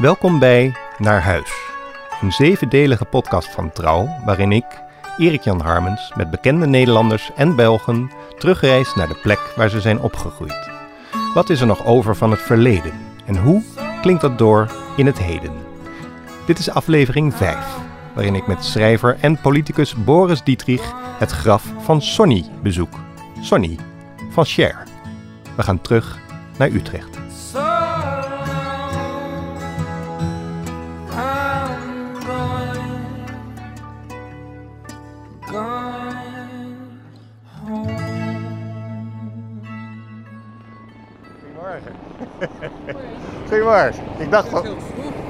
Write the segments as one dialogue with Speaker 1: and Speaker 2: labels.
Speaker 1: Welkom bij Naar Huis, een zevendelige podcast van Trouw, waarin ik, Erik-Jan Harmens, met bekende Nederlanders en Belgen terugreis naar de plek waar ze zijn opgegroeid. Wat is er nog over van het verleden en hoe klinkt dat door in het heden? Dit is aflevering 5, waarin ik met schrijver en politicus Boris Dietrich het graf van Sonny bezoek. Sonny van Cher. We gaan terug naar Utrecht. Ik dacht van,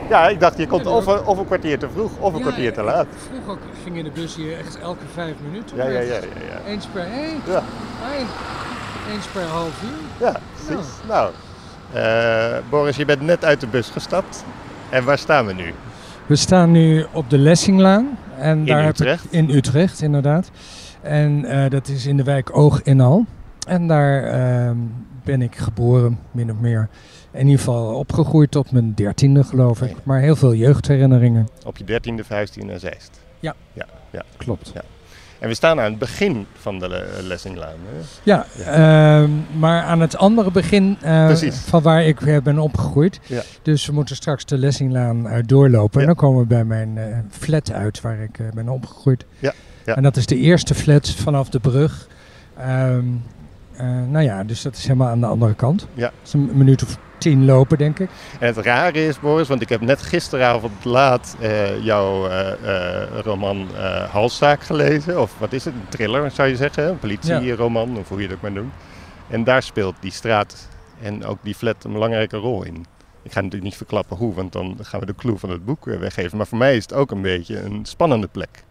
Speaker 1: ja, ik dacht je komt of, een- of een kwartier te vroeg of een
Speaker 2: Ja,
Speaker 1: kwartier te laat.
Speaker 2: Vroeger ging in de bus hier echt elke vijf minuten.
Speaker 1: Ja, ja, ja, ja. ja.
Speaker 2: Eens per, hey,
Speaker 1: Ja.
Speaker 2: Eens per half uur.
Speaker 1: ja precies. Nou, eh, Boris, je bent net uit de bus gestapt. En waar staan we nu?
Speaker 2: We staan nu op de Lessinglaan. En daar heb ik-
Speaker 1: Utrecht?
Speaker 2: in Utrecht, inderdaad. En eh, dat is in de wijk Oog in Al. En daar ehm, ben ik geboren, min of meer. In ieder geval opgegroeid tot mijn dertiende, geloof ik.
Speaker 1: Ja.
Speaker 2: Maar heel veel jeugdherinneringen.
Speaker 1: Op je dertiende, vijftiende en Zeist.
Speaker 2: Ja.
Speaker 1: ja, ja.
Speaker 2: Klopt.
Speaker 1: En we staan aan het begin van de Le- Lessinglaan. Hè?
Speaker 2: Ja, ehm, maar aan het andere begin eh, van waar ik eh, ben opgegroeid.
Speaker 1: Ja.
Speaker 2: Dus we moeten straks de Lessinglaan eh, doorlopen.
Speaker 1: Ja.
Speaker 2: En dan komen we bij mijn eh, flat uit waar ik ben opgegroeid.
Speaker 1: Ja, ja.
Speaker 2: En dat is de eerste flat vanaf de brug. Ehm, eh, nou ja, dus dat is helemaal aan de andere kant.
Speaker 1: Ja.
Speaker 2: Dat is een minuut of tien lopen, denk ik.
Speaker 1: En het rare is, Boris, want ik heb net gisteravond laat eh, jouw eh, eh, roman Halszaak gelezen. Of wat is het? Een thriller zou je zeggen. Een politieroman, of hoe je het ook maar noemt. En daar speelt die straat en ook die flat een belangrijke rol in. Ik ga natuurlijk niet verklappen hoe, want dan gaan we de clue van het boek weggeven. Maar voor mij is het ook een beetje een spannende plek.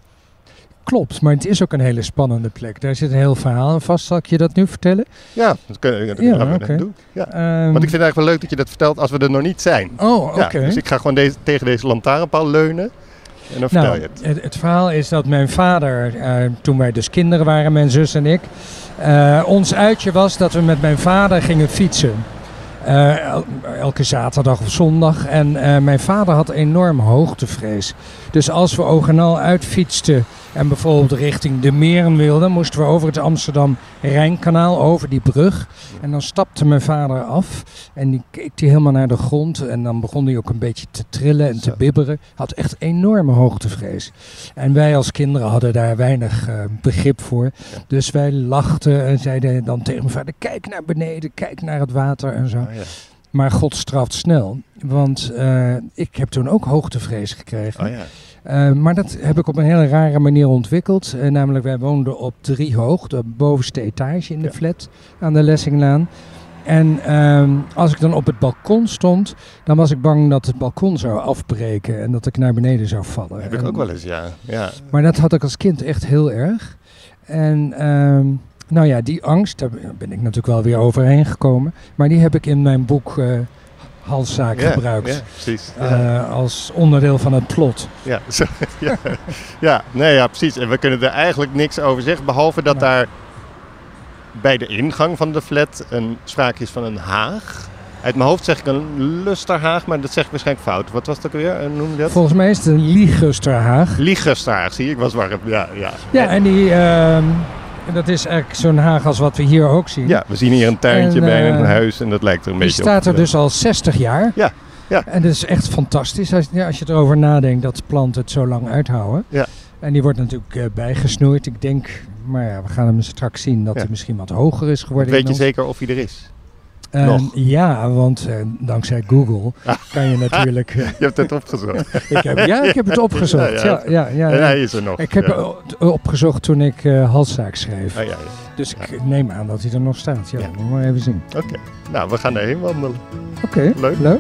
Speaker 2: Klopt, maar het is ook een hele spannende plek. Daar zit een heel verhaal aan vast. Zal ik je dat nu vertellen?
Speaker 1: Ja, dat kunnen dat
Speaker 2: Ja,
Speaker 1: gaan we
Speaker 2: oké.
Speaker 1: doen. Ja.
Speaker 2: Ehm,
Speaker 1: Want ik vind het eigenlijk wel leuk dat je dat vertelt als we er nog niet zijn.
Speaker 2: Oh, oké.
Speaker 1: Ja, dus ik ga gewoon deze, tegen deze lantaarnpaal leunen en dan vertel
Speaker 2: Nou,
Speaker 1: je het.
Speaker 2: het, het verhaal is dat mijn vader, eh, toen wij dus kinderen waren, mijn zus en ik, eh, ons uitje was dat we met mijn vader gingen fietsen. Eh, el- elke zaterdag of zondag. En mijn vader had enorm hoogtevrees. Dus als we oog en al uitfietsten en bijvoorbeeld richting de meren wilden, moesten we over het Amsterdam-Rijnkanaal, over die brug. En dan stapte mijn vader af en die keek hij helemaal naar de grond. En dan begon hij ook een beetje te trillen en te bibberen. Had echt enorme hoogtevrees. En wij als kinderen hadden daar weinig eh, begrip voor. Dus wij lachten en zeiden dan tegen mijn vader: kijk naar beneden, kijk naar het water en zo.
Speaker 1: Oh, ja.
Speaker 2: Maar God straft snel. Want eh, ik heb toen ook hoogtevrees gekregen.
Speaker 1: Oh, ja.
Speaker 2: Eh, maar dat heb ik op een hele rare manier ontwikkeld. Eh, namelijk, wij woonden op drie hoog, de bovenste etage in de
Speaker 1: Ja.
Speaker 2: flat aan de Lessinglaan. En ehm, als ik dan op het balkon stond, dan was ik bang dat het balkon zou afbreken en dat ik naar beneden zou vallen.
Speaker 1: Heb ik
Speaker 2: En-
Speaker 1: ook wel eens, ja. ja.
Speaker 2: Maar dat had ik als kind echt heel erg. En ehm, nou ja, die angst, daar ben ik natuurlijk wel weer overheen gekomen. Maar die heb ik in mijn boek eh Halszaak gebruikt.
Speaker 1: Precies.
Speaker 2: Eh, als onderdeel van het plot.
Speaker 1: ja, zo, ja. ja, nee, ja, precies. En we kunnen er eigenlijk niks over zeggen, behalve dat
Speaker 2: Ja.
Speaker 1: daar bij de ingang van de flat een sprake is van een haag. Uit mijn hoofd zeg ik een lusterhaag, maar dat zeg ik waarschijnlijk fout. Wat was dat weer? Eh, Noem je dat?
Speaker 2: Volgens mij is het een Liegusterhaag.
Speaker 1: Liegusterhaag, zie je? Ik was warm. Ja, ja.
Speaker 2: Ja,
Speaker 1: En-
Speaker 2: en die, ehm, dat is eigenlijk zo'n haag als wat we hier ook zien.
Speaker 1: ja, we zien hier een tuintje
Speaker 2: En,
Speaker 1: bij een
Speaker 2: eh,
Speaker 1: huis en dat lijkt er een
Speaker 2: die
Speaker 1: beetje
Speaker 2: staat
Speaker 1: op.
Speaker 2: er dus al 60 jaar.
Speaker 1: Ja, ja.
Speaker 2: En dat is echt fantastisch als, ja, als je erover nadenkt dat planten het zo lang uithouden.
Speaker 1: Ja.
Speaker 2: En die wordt natuurlijk eh, bijgesnoeid. Ik denk, maar ja, we gaan hem straks zien dat
Speaker 1: Ja.
Speaker 2: hij misschien wat hoger is geworden.
Speaker 1: Weet je
Speaker 2: ons.
Speaker 1: zeker of hij er is?
Speaker 2: Ja, want eh, dankzij Google
Speaker 1: Ah.
Speaker 2: kan je natuurlijk... eh,
Speaker 1: Je hebt het opgezocht.
Speaker 2: ik heb, ja, ik heb het opgezocht.
Speaker 1: Ja,
Speaker 2: Ja, ja, ja,
Speaker 1: en hij is er nog.
Speaker 2: Ik heb het opgezocht toen ik eh Halszaak schreef.
Speaker 1: Ah, ja, ja.
Speaker 2: Dus ik neem aan dat hij er nog staat. Ja, moet maar even zien.
Speaker 1: Oké, nou we gaan erheen wandelen.
Speaker 2: Oké,
Speaker 1: Leuk.
Speaker 2: leuk.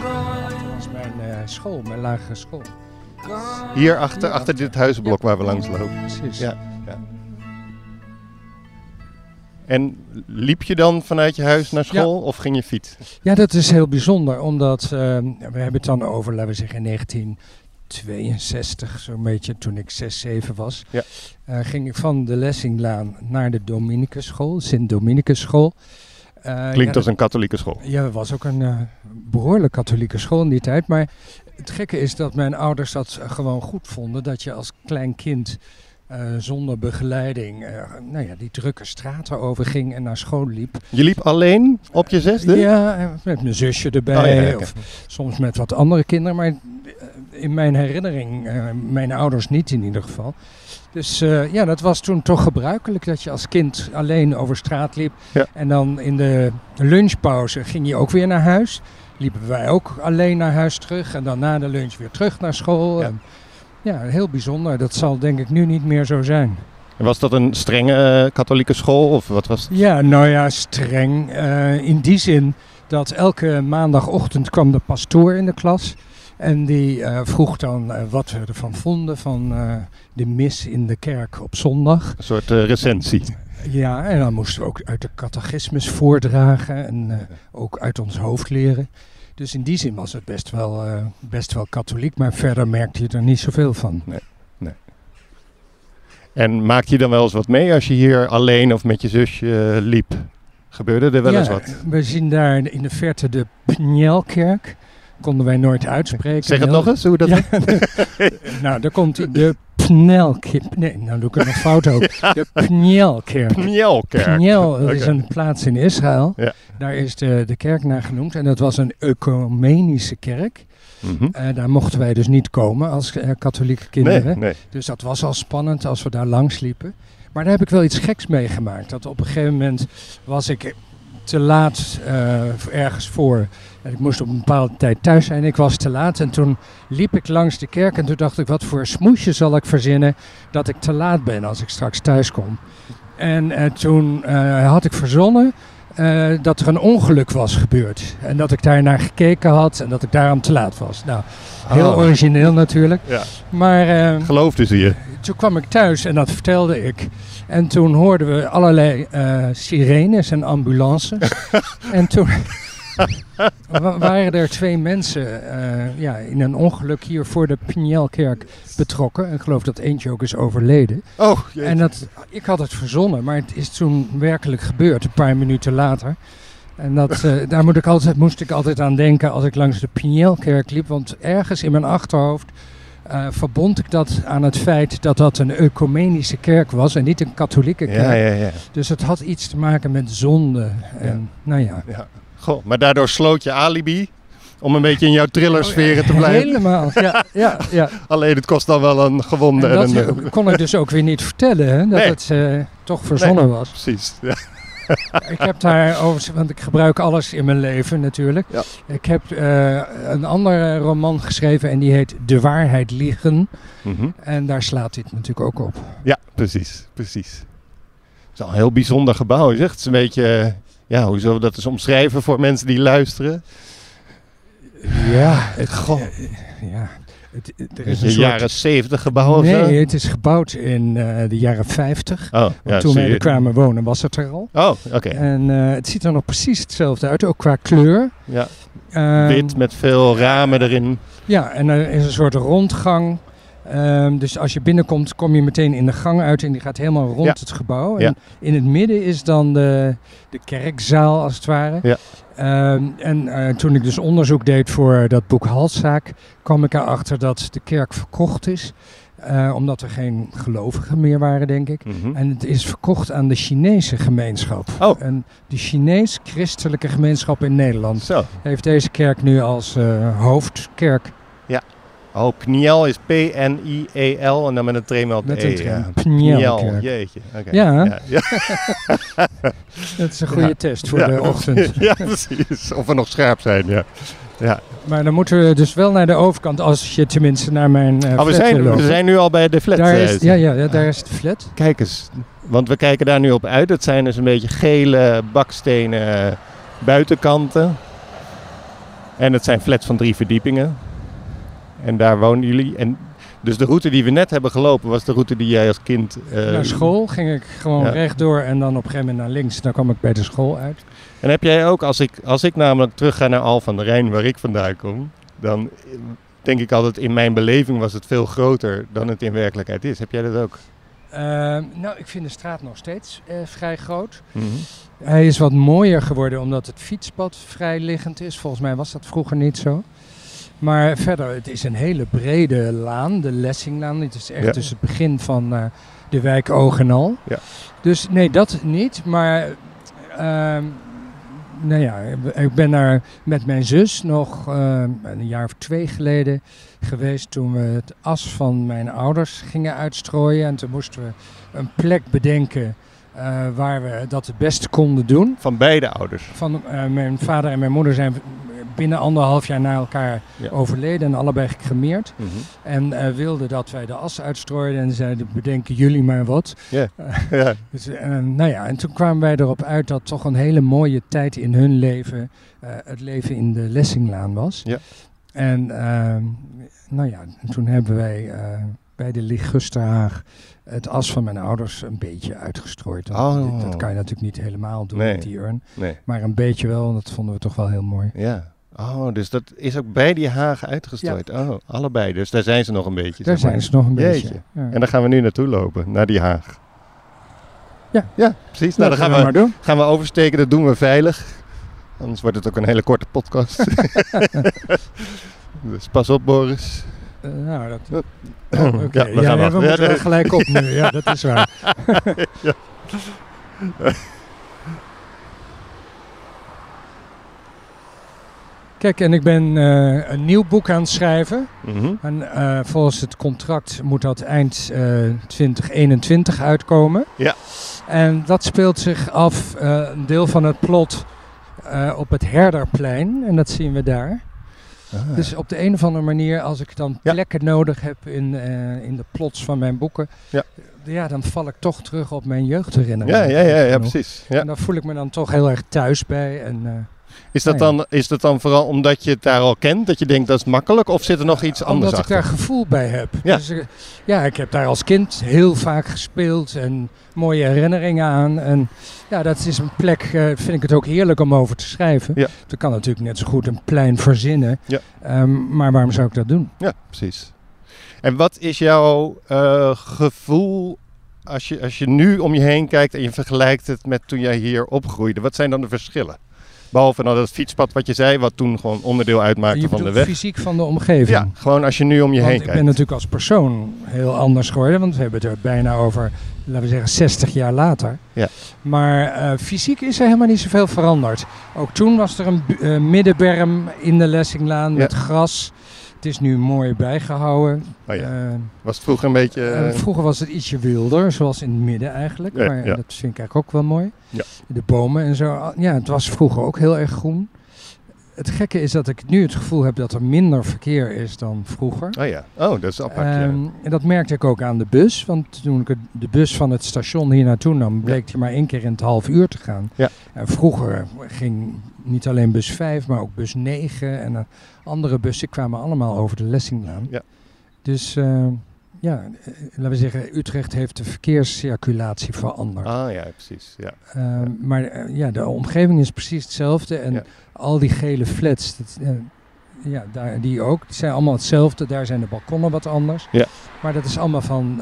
Speaker 2: Dat is mijn school, mijn lagere school.
Speaker 1: Hier achter, achter dit huizenblok waar we langs lopen.
Speaker 2: Precies.
Speaker 1: Ja. En liep je dan vanuit je huis naar school of ging je fiets?
Speaker 2: Ja, dat is heel bijzonder, omdat eh, we hebben het dan over, laten we zeggen, in 1962, zo'n beetje toen ik 6, 7 was.
Speaker 1: Ja.
Speaker 2: eh, ging ik van de Lessinglaan naar de Dominicus school, Sint Dominicus school. Eh,
Speaker 1: Klinkt
Speaker 2: ja,
Speaker 1: als een katholieke school.
Speaker 2: Ja, het was ook een eh, behoorlijk katholieke school in die tijd. Maar het gekke is dat mijn ouders dat gewoon goed vonden. Dat je als klein kind eh, zonder begeleiding eh, nou ja, die drukke straten overging en naar school liep.
Speaker 1: Je liep alleen op je zesde?
Speaker 2: Ja, met mijn zusje erbij.
Speaker 1: Oh, ja, ja, oké.
Speaker 2: Of soms met wat andere kinderen. Maar eh, in mijn herinnering, mijn ouders niet in ieder geval. Dus ja, dat was toen toch gebruikelijk dat je als kind alleen over straat liep.
Speaker 1: Ja.
Speaker 2: En dan in de lunchpauze ging je ook weer naar huis. Liepen wij ook alleen naar huis terug. En dan na de lunch weer terug naar school. En, ja, heel bijzonder. Dat zal denk ik nu niet meer zo zijn.
Speaker 1: Was dat een strenge eh, katholieke school of wat was het?
Speaker 2: Ja, nou ja, streng. Eh, in die zin dat elke maandagochtend kwam de pastoor in de klas. En die eh, vroeg dan wat we ervan vonden van de mis in de kerk op zondag.
Speaker 1: Een soort recensie.
Speaker 2: Ja, en dan moesten we ook uit de catechismus voordragen en ook uit ons hoofd leren. Dus in die zin was het best wel, eh, best wel katholiek, maar verder merkte je er niet zoveel van.
Speaker 1: En maakte je dan wel eens wat mee als je hier alleen of met je zusje eh, liep? Gebeurde er wel
Speaker 2: ja,
Speaker 1: eens wat?
Speaker 2: We zien daar in de verte de Pnielkerk. Konden wij nooit uitspreken.
Speaker 1: Zeg het nog eens, hoe dat
Speaker 2: Ja, nou, daar komt. De Pnelkerk. Nee, nou doe ik het nog fout ook. De Pnielkerk.
Speaker 1: Pnielkerk.
Speaker 2: Pniel dat is een plaats in Israël.
Speaker 1: Ja.
Speaker 2: Daar is de, de kerk naar genoemd. En dat was een ecumenische kerk.
Speaker 1: Mhm.
Speaker 2: Eh, daar mochten wij dus niet komen als eh, katholieke kinderen.
Speaker 1: Nee, nee.
Speaker 2: Dus dat was al spannend als we daar langs liepen. Maar daar heb ik wel iets geks meegemaakt. Dat op een gegeven moment was ik te laat eh, ergens voor. En ik moest op een bepaalde tijd thuis zijn. Ik was te laat en toen liep ik langs de kerk. En toen dacht ik, wat voor smoesje zal ik verzinnen dat ik te laat ben als ik straks thuis kom. En eh, toen eh, had ik verzonnen dat er een ongeluk was gebeurd. En dat ik daar naar gekeken had en dat ik daarom te laat was. Nou, heel
Speaker 1: Oh.
Speaker 2: origineel natuurlijk.
Speaker 1: Ja.
Speaker 2: Maar
Speaker 1: Geloofde ze je?
Speaker 2: toen kwam ik thuis en dat vertelde ik. En toen hoorden we allerlei eh, sirenes en ambulances. en toen wa- waren er twee mensen eh, ja, in een ongeluk hier voor de Pnielkerk betrokken. Ik geloof dat eentje ook is overleden.
Speaker 1: Oh, jeetje.
Speaker 2: En dat, ik had het verzonnen, maar het is toen werkelijk gebeurd, een paar minuten later. En dat, eh, daar moet ik altijd, moest ik altijd aan denken als ik langs de Pnielkerk liep. Want ergens in mijn achterhoofd eh, verbond ik dat aan het feit dat dat een ecumenische kerk was en niet een katholieke kerk.
Speaker 1: ja, ja, ja.
Speaker 2: Dus het had iets te maken met zonde. En, Nou ja.
Speaker 1: ja. Goh, maar daardoor sloot je alibi om een beetje in jouw thrillersferen te blijven.
Speaker 2: Helemaal, ja. ja, ja.
Speaker 1: Alleen het kost dan wel een gewonde
Speaker 2: En
Speaker 1: en,
Speaker 2: dat
Speaker 1: een...
Speaker 2: kon ik dus ook weer niet vertellen, hè, dat
Speaker 1: Nee.
Speaker 2: het eh, toch verzonnen was.
Speaker 1: Precies. Ja.
Speaker 2: Ik heb daar over, want ik gebruik alles in mijn leven natuurlijk.
Speaker 1: Ja.
Speaker 2: Ik heb eh, een andere roman geschreven en die heet De waarheid liegen.
Speaker 1: Mhm.
Speaker 2: En daar slaat dit natuurlijk ook op.
Speaker 1: ja, precies. Precies. Het is al een heel bijzonder gebouw. Zeg. Het is een beetje... eh, Ja, hoe zullen we dat eens omschrijven voor mensen die luisteren?
Speaker 2: Ja, het,
Speaker 1: Goh.
Speaker 2: ja. Het, het- er
Speaker 1: Is een
Speaker 2: soort...
Speaker 1: jaren 70 gebouw of zo?
Speaker 2: Nee, het is gebouwd in eh, de jaren 50.
Speaker 1: Oh, ja,
Speaker 2: Toen wij er kwamen wonen was het er al.
Speaker 1: Oh, oké.
Speaker 2: En eh, het ziet er nog precies hetzelfde uit, ook qua kleur.
Speaker 1: Ja,
Speaker 2: Ehm,
Speaker 1: wit met veel ramen erin.
Speaker 2: Ja, en er is een soort rondgang. Ehm, dus als je binnenkomt, kom je meteen in de gang uit en die gaat helemaal rond
Speaker 1: Ja.
Speaker 2: het gebouw.
Speaker 1: Ja.
Speaker 2: En in het midden is dan de, de kerkzaal, als het ware.
Speaker 1: Ja.
Speaker 2: Ehm, en eh, toen ik dus onderzoek deed voor dat boek Halszaak, kwam ik erachter dat de kerk verkocht is. eh, omdat er geen gelovigen meer waren, denk ik.
Speaker 1: Mhm.
Speaker 2: En het is verkocht aan de Chinese gemeenschap.
Speaker 1: Oh.
Speaker 2: En de Chinees-christelijke gemeenschap in Nederland
Speaker 1: Zo.
Speaker 2: heeft deze kerk nu als eh, hoofdkerk
Speaker 1: Oh, Pniel is P-N-I-E-L en dan met een tremel
Speaker 2: met
Speaker 1: E.
Speaker 2: een
Speaker 1: ja.
Speaker 2: Pnielkerk.
Speaker 1: jeetje.
Speaker 2: Ja.
Speaker 1: Ja, ja.
Speaker 2: Dat is een goede
Speaker 1: Ja.
Speaker 2: test voor de ochtend.
Speaker 1: ja, precies. Of we nog scherp zijn, ja. ja.
Speaker 2: Maar dan moeten we dus wel naar de overkant als je tenminste naar mijn eh
Speaker 1: Oh, we, zijn, we zijn nu al bij de flat.
Speaker 2: daar is, ja, ja, ja, daar is de flat.
Speaker 1: Kijk eens, want we kijken daar nu op uit. Het zijn dus een beetje gele bakstenen buitenkanten. En het zijn flats van drie verdiepingen. En daar wonen jullie. En dus de route die we net hebben gelopen was de route die jij als kind... eh,
Speaker 2: naar school ging ik gewoon
Speaker 1: ja.
Speaker 2: rechtdoor en dan op een gegeven moment naar links. Dan kwam ik bij de school uit.
Speaker 1: En heb jij ook, als ik, als ik namelijk terug ga naar Al van der Rijn, waar ik vandaan kom, dan denk ik altijd, in mijn beleving was het veel groter dan het in werkelijkheid is. Heb jij dat ook?
Speaker 2: Eh, nou, ik vind de straat nog steeds eh, vrij groot. Hij is wat mooier geworden omdat het fietspad vrij liggend is. Volgens mij was dat vroeger niet zo. Maar verder, het is een hele brede laan, de Lessinglaan. Het is echt
Speaker 1: Ja.
Speaker 2: dus het begin van eh, de wijk Ogenal.
Speaker 1: Ja.
Speaker 2: Dus nee, dat niet. Maar ehm, nou ja, ik ben daar met mijn zus nog eh, een jaar of twee geleden geweest toen we het as van mijn ouders gingen uitstrooien. En toen moesten we een plek bedenken eh, waar we dat het beste konden doen.
Speaker 1: Van beide ouders.
Speaker 2: Van, eh, mijn vader en mijn moeder zijn binnen anderhalf jaar na elkaar
Speaker 1: Ja.
Speaker 2: overleden en allebei gecremeerd.
Speaker 1: Mhm.
Speaker 2: En eh, wilden dat wij de as uitstrooiden en zeiden bedenken jullie maar wat.
Speaker 1: Ja.
Speaker 2: Eh, dus, eh, nou ja, en toen kwamen wij erop uit dat toch een hele mooie tijd in hun leven het leven in de Lessinglaan was.
Speaker 1: Ja.
Speaker 2: En ehm, nou ja, en toen hebben wij bij de Ligusterhaag het as van mijn ouders een beetje uitgestrooid.
Speaker 1: Oh.
Speaker 2: Dat kan je natuurlijk niet helemaal doen
Speaker 1: Nee.
Speaker 2: met die urn.
Speaker 1: Nee.
Speaker 2: Maar een beetje wel, en dat vonden we toch wel heel mooi.
Speaker 1: Ja. Oh, dus dat is ook bij die hagen uitgestrooid. Oh, allebei. Dus daar zijn ze nog een beetje.
Speaker 2: Daar
Speaker 1: zeg maar.
Speaker 2: zijn ze nog een
Speaker 1: Jeetje.
Speaker 2: beetje. Ja.
Speaker 1: En daar gaan we nu naartoe lopen, naar die haag.
Speaker 2: Ja.
Speaker 1: Ja, precies. Nou, dan
Speaker 2: Laten
Speaker 1: gaan
Speaker 2: we
Speaker 1: we,
Speaker 2: maar doen.
Speaker 1: gaan we oversteken. Dat doen we veilig. Anders wordt het ook een hele korte podcast. dus pas op, Boris.
Speaker 2: Eh, nou, dat...
Speaker 1: Ja.
Speaker 2: Oh, Oké,
Speaker 1: Ja,
Speaker 2: ja,
Speaker 1: we gaan
Speaker 2: ja, we moeten gelijk op nu. Ja, dat is waar. Kijk, en ik ben eh, een nieuw boek aan het schrijven.
Speaker 1: Mhm.
Speaker 2: En eh, volgens het contract moet dat eind eh, 2021 uitkomen.
Speaker 1: Ja.
Speaker 2: En dat speelt zich af, eh, een deel van het plot, eh, op het Herderplein. En dat zien we daar.
Speaker 1: Ah.
Speaker 2: Dus op de een of andere manier, als ik dan
Speaker 1: Ja.
Speaker 2: plekken nodig heb in, eh, in de plots van mijn boeken,
Speaker 1: Ja.
Speaker 2: ja, dan val ik toch terug op mijn jeugdherinneringen.
Speaker 1: ja, ja, ja, ja, precies. Ja.
Speaker 2: En daar voel ik me dan toch heel erg thuis bij. En, eh,
Speaker 1: Is, dat
Speaker 2: Nou ja.
Speaker 1: dan, is dat dan vooral omdat je het daar al kent, dat je denkt dat is makkelijk? Of zit er nog iets anders
Speaker 2: omdat ik
Speaker 1: achter?
Speaker 2: daar gevoel bij heb.
Speaker 1: Ja.
Speaker 2: Dus, eh, ja, ik heb daar als kind heel vaak gespeeld en mooie herinneringen aan. En ja, dat is een plek, eh, vind ik het ook heerlijk om over te schrijven.
Speaker 1: Ja.
Speaker 2: Kan natuurlijk net zo goed een plein verzinnen.
Speaker 1: Ja.
Speaker 2: Ehm, maar waarom zou ik dat doen?
Speaker 1: Ja, precies. En wat is jouw eh, gevoel als je, als je nu om je heen kijkt en je vergelijkt het met toen jij hier opgroeide? Wat zijn dan de verschillen? Behalve dan dat fietspad wat je zei, wat toen gewoon onderdeel uitmaakte
Speaker 2: je
Speaker 1: van de weg.
Speaker 2: fysiek van de omgeving.
Speaker 1: Ja, gewoon als je nu om je
Speaker 2: Want
Speaker 1: heen
Speaker 2: ik
Speaker 1: kijkt.
Speaker 2: ben natuurlijk als persoon heel anders geworden, want we hebben het er bijna over, laten we zeggen, 60 jaar later.
Speaker 1: Ja.
Speaker 2: Maar eh, fysiek is er helemaal niet zoveel veranderd. Ook toen was er een eh, middenberm in de Lessinglaan met gras. Het is nu mooi bijgehouden.
Speaker 1: Oh ja.
Speaker 2: Eh,
Speaker 1: Was het vroeger een beetje...
Speaker 2: eh,
Speaker 1: eh,
Speaker 2: vroeger was het ietsje wilder, zoals in het midden eigenlijk.
Speaker 1: Ja,
Speaker 2: maar
Speaker 1: ja.
Speaker 2: dat vind ik eigenlijk ook wel mooi.
Speaker 1: Ja.
Speaker 2: De bomen en zo. Ah, Ja, het was vroeger ook heel erg groen. Het gekke is dat ik nu het gevoel heb dat er minder verkeer is dan vroeger.
Speaker 1: oh ja, oh, dat is apart.
Speaker 2: Ehm, en dat merkte ik ook aan de bus. Want toen ik de bus van het station hier naartoe nam, bleek die maar één keer in het half uur te gaan.
Speaker 1: Ja.
Speaker 2: En vroeger ging niet alleen bus 5, maar ook bus 9 en eh, andere bussen kwamen allemaal over de Lessinglaan.
Speaker 1: Ja.
Speaker 2: Dus eh, ja, eh, laten we zeggen, Utrecht heeft de verkeerscirculatie veranderd.
Speaker 1: Ah ja, precies. Ja.
Speaker 2: Maar ja, de omgeving is precies hetzelfde. En
Speaker 1: Ja.
Speaker 2: al die gele flats, dat, ja, daar, die ook, die zijn allemaal hetzelfde. Daar zijn de balkonnen wat anders.
Speaker 1: Ja.
Speaker 2: Maar dat is allemaal van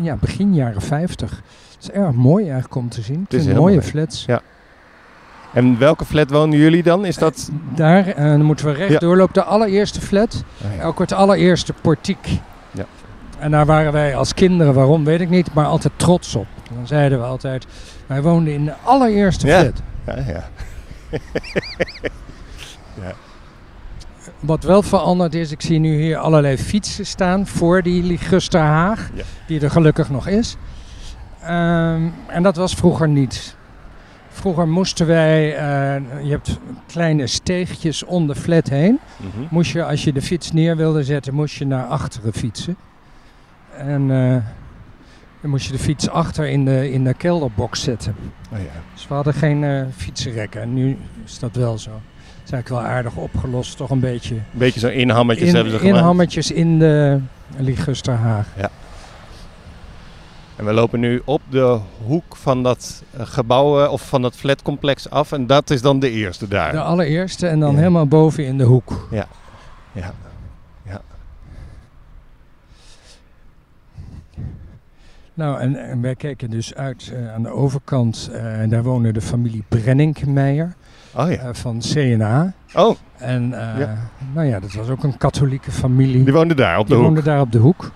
Speaker 2: ja, begin jaren 50. Het is erg mooi eigenlijk om te zien. Het
Speaker 1: is
Speaker 2: mooie
Speaker 1: mooi.
Speaker 2: flats.
Speaker 1: Ja. En welke flat wonen jullie dan? Is dat...
Speaker 2: Daar eh, dan moeten we recht
Speaker 1: Ja.
Speaker 2: doorlopen. De allereerste flat.
Speaker 1: Ah, ja.
Speaker 2: Ook het allereerste portiek.
Speaker 1: Ja.
Speaker 2: En daar waren wij als kinderen, waarom weet ik niet, maar altijd trots op. Dan zeiden we altijd, wij woonden in de allereerste
Speaker 1: Ja.
Speaker 2: flat.
Speaker 1: Ja, ja.
Speaker 2: Wat wel veranderd is, ik zie nu hier allerlei fietsen staan voor die Ligusterhaag,
Speaker 1: Ja.
Speaker 2: die er gelukkig nog is. Ehm, en dat was vroeger niet. Vroeger moesten wij, eh, je hebt kleine steegjes om de flat heen.
Speaker 1: Mhm.
Speaker 2: Moest je, als je de fiets neer wilde zetten, moest je naar achteren fietsen. En eh, dan moest je de fiets achter in de, in de kelderbox zetten.
Speaker 1: Oh, ja.
Speaker 2: Dus we hadden geen eh fietsenrekken. En nu is dat wel zo. Het is eigenlijk wel aardig opgelost, toch een beetje.
Speaker 1: Een beetje zo inhammetjes
Speaker 2: In,
Speaker 1: hebben ze gemaakt.
Speaker 2: inhammetjes in de Ligusterhaag.
Speaker 1: En we lopen nu op de hoek van dat eh, gebouw eh, of van dat flatcomplex af. En dat is dan de eerste daar.
Speaker 2: De allereerste en dan
Speaker 1: Ja.
Speaker 2: helemaal boven in de hoek.
Speaker 1: Ja.
Speaker 2: Nou, en, en wij keken dus uit eh, aan de overkant. en daar woonde de familie Brenninkmeijer
Speaker 1: Oh ja.
Speaker 2: van CNA.
Speaker 1: Oh,
Speaker 2: En
Speaker 1: Ja.
Speaker 2: nou ja, dat was ook een katholieke familie.
Speaker 1: die woonde daar op de
Speaker 2: Die
Speaker 1: hoek.
Speaker 2: woonde daar op de hoek.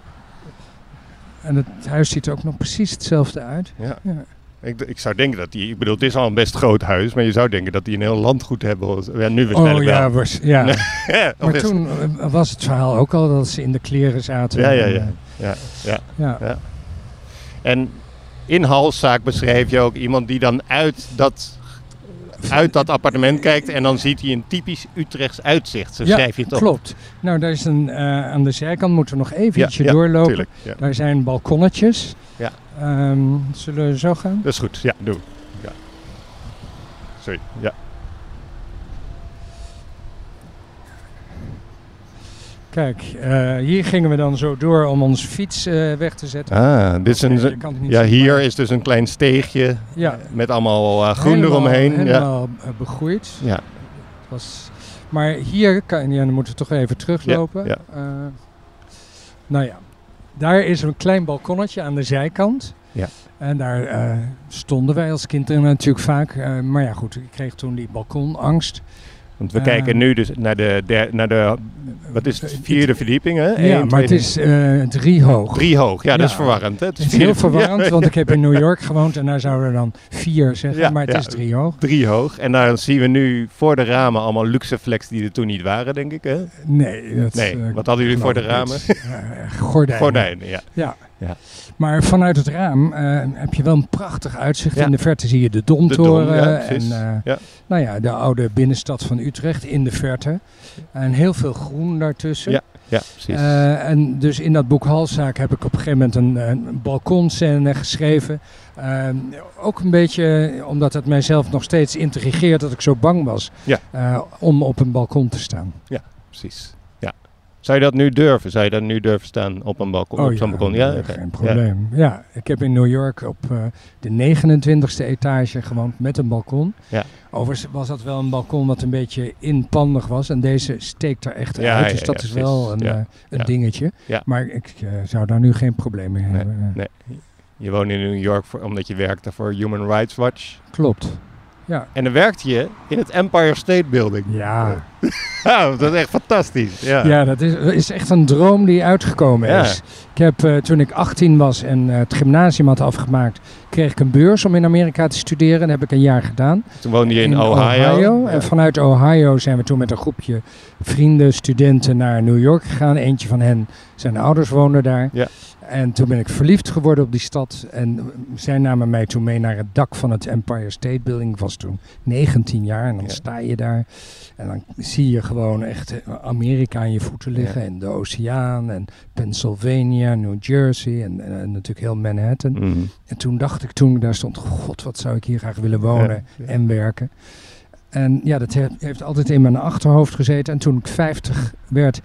Speaker 2: En het huis ziet er ook nog precies hetzelfde uit.
Speaker 1: Ja.
Speaker 2: Ja.
Speaker 1: Ik, ik zou denken dat die, ik bedoel, het is al een best groot huis, maar je zou denken dat die een heel landgoed hebben. Ja, nu
Speaker 2: Oh
Speaker 1: waarschijnlijk
Speaker 2: ja,
Speaker 1: wel.
Speaker 2: was, ja.
Speaker 1: Ja,
Speaker 2: maar
Speaker 1: is-
Speaker 2: toen eh, was het verhaal ook al dat ze in de kleren zaten.
Speaker 1: Ja, ja, ja.
Speaker 2: eh,
Speaker 1: Ja, ja.
Speaker 2: ja.
Speaker 1: Ja. En in Halszaak beschrijf je ook iemand die dan uit dat, uit dat appartement kijkt en dan ziet hij een typisch Utrechts uitzicht. Zo
Speaker 2: Ja,
Speaker 1: schrijf je het op.
Speaker 2: Klopt. Nou, daar is een, eh, aan de zijkant moeten we nog even
Speaker 1: Ja,
Speaker 2: ietsje
Speaker 1: ja,
Speaker 2: doorlopen.
Speaker 1: tuurlijk.
Speaker 2: Daar zijn balkonnetjes.
Speaker 1: Ja.
Speaker 2: Ehm, zullen we zo gaan?
Speaker 1: Dat is goed. Ja, doe. Ja. Sorry. Ja.
Speaker 2: Kijk, eh, hier gingen we dan zo door om onze fiets eh, weg te zetten.
Speaker 1: Ah, dit is een, ja, hier
Speaker 2: maar-
Speaker 1: is dus een klein steegje
Speaker 2: Ja.
Speaker 1: met allemaal eh, groen
Speaker 2: Helemaal-
Speaker 1: eromheen.
Speaker 2: Helemaal begroeid.
Speaker 1: Ja.
Speaker 2: Het was, maar hier kan, ja, dan moeten we toch even teruglopen.
Speaker 1: Ja,
Speaker 2: nou ja, daar is een klein balkonnetje aan de zijkant.
Speaker 1: Ja.
Speaker 2: En daar stonden wij als kinderen natuurlijk vaak. maar ja, goed, ik kreeg toen die balkonangst.
Speaker 1: Want we kijken nu dus naar de, der- naar de wat is het, vierde verdieping hè?
Speaker 2: Ja, maar het is eh, drie hoog.
Speaker 1: drie hoog. Ja, dat is verwarrend. Hè? Het
Speaker 2: Het is heel verwarrend,
Speaker 1: Ja,
Speaker 2: want ik heb in New York gewoond en daar zouden we dan vier zeggen,
Speaker 1: Ja,
Speaker 2: maar het is drie hoog.
Speaker 1: Drie hoog. En daar zien we nu voor de ramen allemaal luxe flex die er toen niet waren, denk ik. Hè?
Speaker 2: Nee, dat,
Speaker 1: Nee,
Speaker 2: eh,
Speaker 1: wat hadden jullie voor de ramen?
Speaker 2: Eh, gordijnen.
Speaker 1: Gordijnen, ja.
Speaker 2: Ja.
Speaker 1: Ja.
Speaker 2: Maar vanuit het raam eh, heb je wel een prachtig uitzicht.
Speaker 1: Ja.
Speaker 2: In de verte zie je de Domtoren.
Speaker 1: De Dom, ja,
Speaker 2: en eh,
Speaker 1: Ja.
Speaker 2: nou ja, de oude binnenstad van Utrecht in de verte. En heel veel groen daartussen.
Speaker 1: Ja, Ja, precies.
Speaker 2: Eh, en dus in dat boek Halszaak heb ik op een gegeven moment een, een balkonscène geschreven. Ook een beetje omdat het mijzelf nog steeds intrigeert dat ik zo bang was
Speaker 1: Ja.
Speaker 2: om op een balkon te staan.
Speaker 1: precies. Ja. Zou je dat nu durven? Zou je dat nu durven staan op een balkon? op zo'n balkon? Ja,
Speaker 2: geen probleem. Ja. ik heb in New York op eh, de 29ste etage gewoond met een balkon.
Speaker 1: Ja.
Speaker 2: Overigens was dat wel een balkon wat een beetje inpandig was. En deze steekt er echt
Speaker 1: Ja,
Speaker 2: uit.
Speaker 1: ja,
Speaker 2: Dus dat
Speaker 1: ja,
Speaker 2: is wel een,
Speaker 1: Ja.
Speaker 2: eh, een
Speaker 1: Ja.
Speaker 2: dingetje.
Speaker 1: Ja.
Speaker 2: Maar ik eh, zou daar nu geen probleem mee
Speaker 1: Nee,
Speaker 2: hebben.
Speaker 1: nee. Je woont in New York voor, omdat je werkte voor Human Rights Watch.
Speaker 2: Klopt. Ja.
Speaker 1: En dan werkte je in het Empire State Building.
Speaker 2: Ja.
Speaker 1: Ja, dat is echt fantastisch. Ja.
Speaker 2: Ja, dat is, is echt een droom die uitgekomen
Speaker 1: Ja.
Speaker 2: is. Ik heb eh, toen ik 18 was en eh, het gymnasium had afgemaakt, kreeg ik een beurs om in Amerika te studeren. Dat heb ik een jaar gedaan.
Speaker 1: Toen woonde je in, Ohio.
Speaker 2: En
Speaker 1: Ja.
Speaker 2: vanuit Ohio zijn we toen met een groepje vrienden, studenten naar New York gegaan. Eentje van hen, zijn ouders woonden daar.
Speaker 1: Ja.
Speaker 2: En toen ben ik verliefd geworden op die stad. En zij namen mij toen mee naar het dak van het Empire State Building. Ik was toen 19 jaar en dan sta je daar. En dan zie je gewoon echt eh, Amerika aan je voeten liggen. En de oceaan en Pennsylvania, New Jersey en, en, en natuurlijk heel Manhattan.
Speaker 1: Mhm.
Speaker 2: En toen dacht ik, toen ik daar stond, god, wat zou ik hier graag willen wonen
Speaker 1: Ja,
Speaker 2: en werken. En ja, dat he- heeft altijd in mijn achterhoofd gezeten. En toen ik 50 werd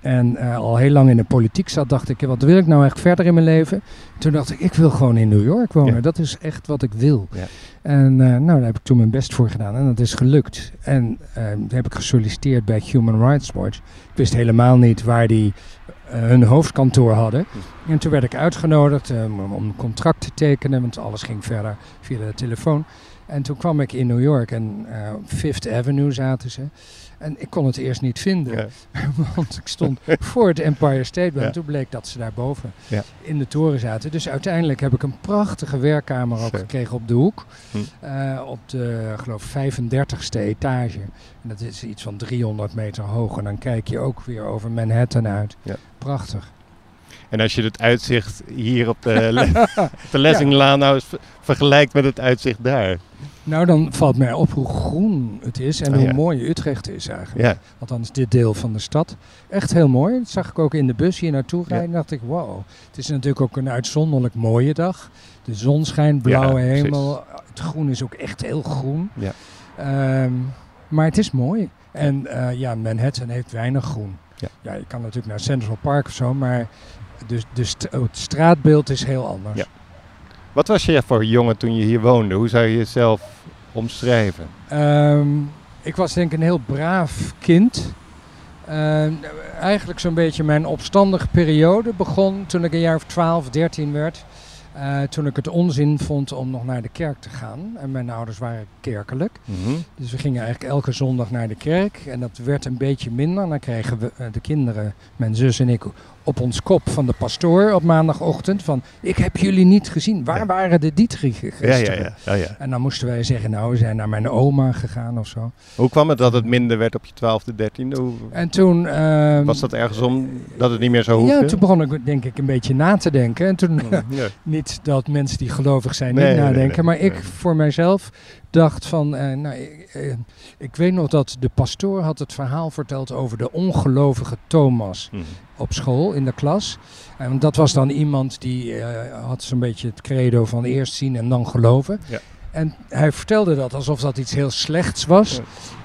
Speaker 2: en eh, al heel lang in de politiek zat, dacht ik, wat wil ik nou echt verder in mijn leven? Toen dacht ik, ik wil gewoon in New York wonen.
Speaker 1: Ja.
Speaker 2: Dat is echt wat ik wil.
Speaker 1: Ja.
Speaker 2: En eh, nou, daar heb ik toen mijn best voor gedaan en dat is gelukt. En toen heb ik gesolliciteerd bij Human Rights Watch. Ik wist helemaal niet waar die hun hoofdkantoor hadden. En toen werd ik uitgenodigd om- een contract te tekenen, want alles ging verder via de telefoon. En toen kwam ik in New York en op Fifth Avenue zaten ze. En ik kon het eerst niet vinden,
Speaker 1: Ja.
Speaker 2: want ik stond voor het Empire State Building.
Speaker 1: Ja.
Speaker 2: Toen bleek dat ze daarboven
Speaker 1: Ja.
Speaker 2: in de toren zaten. Dus uiteindelijk heb ik een prachtige werkkamer ook gekregen op de hoek.
Speaker 1: Hm.
Speaker 2: Eh, op de, geloof 35ste etage. En dat is iets van 300 meter hoog. En dan kijk je ook weer over Manhattan uit.
Speaker 1: Ja.
Speaker 2: Prachtig.
Speaker 1: En als je het uitzicht hier op de, le- de Lessinglaan nou vergelijkt met het uitzicht daar.
Speaker 2: Nou, dan valt mij op hoe groen het is en
Speaker 1: Oh,
Speaker 2: hoe
Speaker 1: ja.
Speaker 2: mooi Utrecht is eigenlijk.
Speaker 1: Ja,
Speaker 2: Althans, dit deel van de stad. Echt heel mooi. Dat zag ik ook in de bus hier naartoe
Speaker 1: Ja.
Speaker 2: rijden. dacht ik, wow. Het is natuurlijk ook een uitzonderlijk mooie dag. De zon schijnt, blauwe
Speaker 1: Ja,
Speaker 2: hemel. Het groen is ook echt heel groen.
Speaker 1: Ja.
Speaker 2: Ehm, maar het is mooi. En eh, ja, Manhattan heeft weinig groen.
Speaker 1: Ja.
Speaker 2: je kan natuurlijk naar Central Park of zo, maar dus het straatbeeld is heel anders.
Speaker 1: Ja. Wat was je voor jongen toen je hier woonde? Hoe zou je jezelf omschrijven?
Speaker 2: Ehm, ik was denk ik een heel braaf kind. Ehm, eigenlijk zo'n beetje mijn opstandige periode begon toen ik een jaar of 12, 13 werd. Eh, toen ik het onzin vond om nog naar de kerk te gaan. En mijn ouders waren kerkelijk.
Speaker 1: Mhm.
Speaker 2: Dus we gingen eigenlijk elke zondag naar de kerk. En dat werd een beetje minder. Dan kregen we, eh, de kinderen, mijn zus en ik, op ons kop van de pastoor op maandagochtend. Van, ik heb jullie niet gezien. Waar
Speaker 1: Ja.
Speaker 2: waren de Dietrichen gisteren?
Speaker 1: ja, ja.
Speaker 2: En dan moesten wij zeggen, nou, we zijn naar mijn oma gegaan of zo.
Speaker 1: Hoe kwam het dat het minder werd op je twaalfde, dertiende? Hoe...
Speaker 2: En toen... ehm,
Speaker 1: Was dat ergens om dat het niet meer zo hoefde?
Speaker 2: Ja, toen begon ik denk ik een beetje na te denken. En toen, niet dat mensen die gelovig zijn
Speaker 1: Nee,
Speaker 2: niet nadenken,
Speaker 1: nee,
Speaker 2: maar ik voor mijzelf dacht van, eh, nou, ik, eh, ik weet nog dat de pastoor had het verhaal verteld over de ongelovige Thomas
Speaker 1: Mhm.
Speaker 2: op school in de klas. En dat was dan iemand die eh, had zo'n beetje het credo van eerst zien en dan geloven.
Speaker 1: Ja.
Speaker 2: En hij vertelde dat alsof dat iets heel slechts was.
Speaker 1: Ja.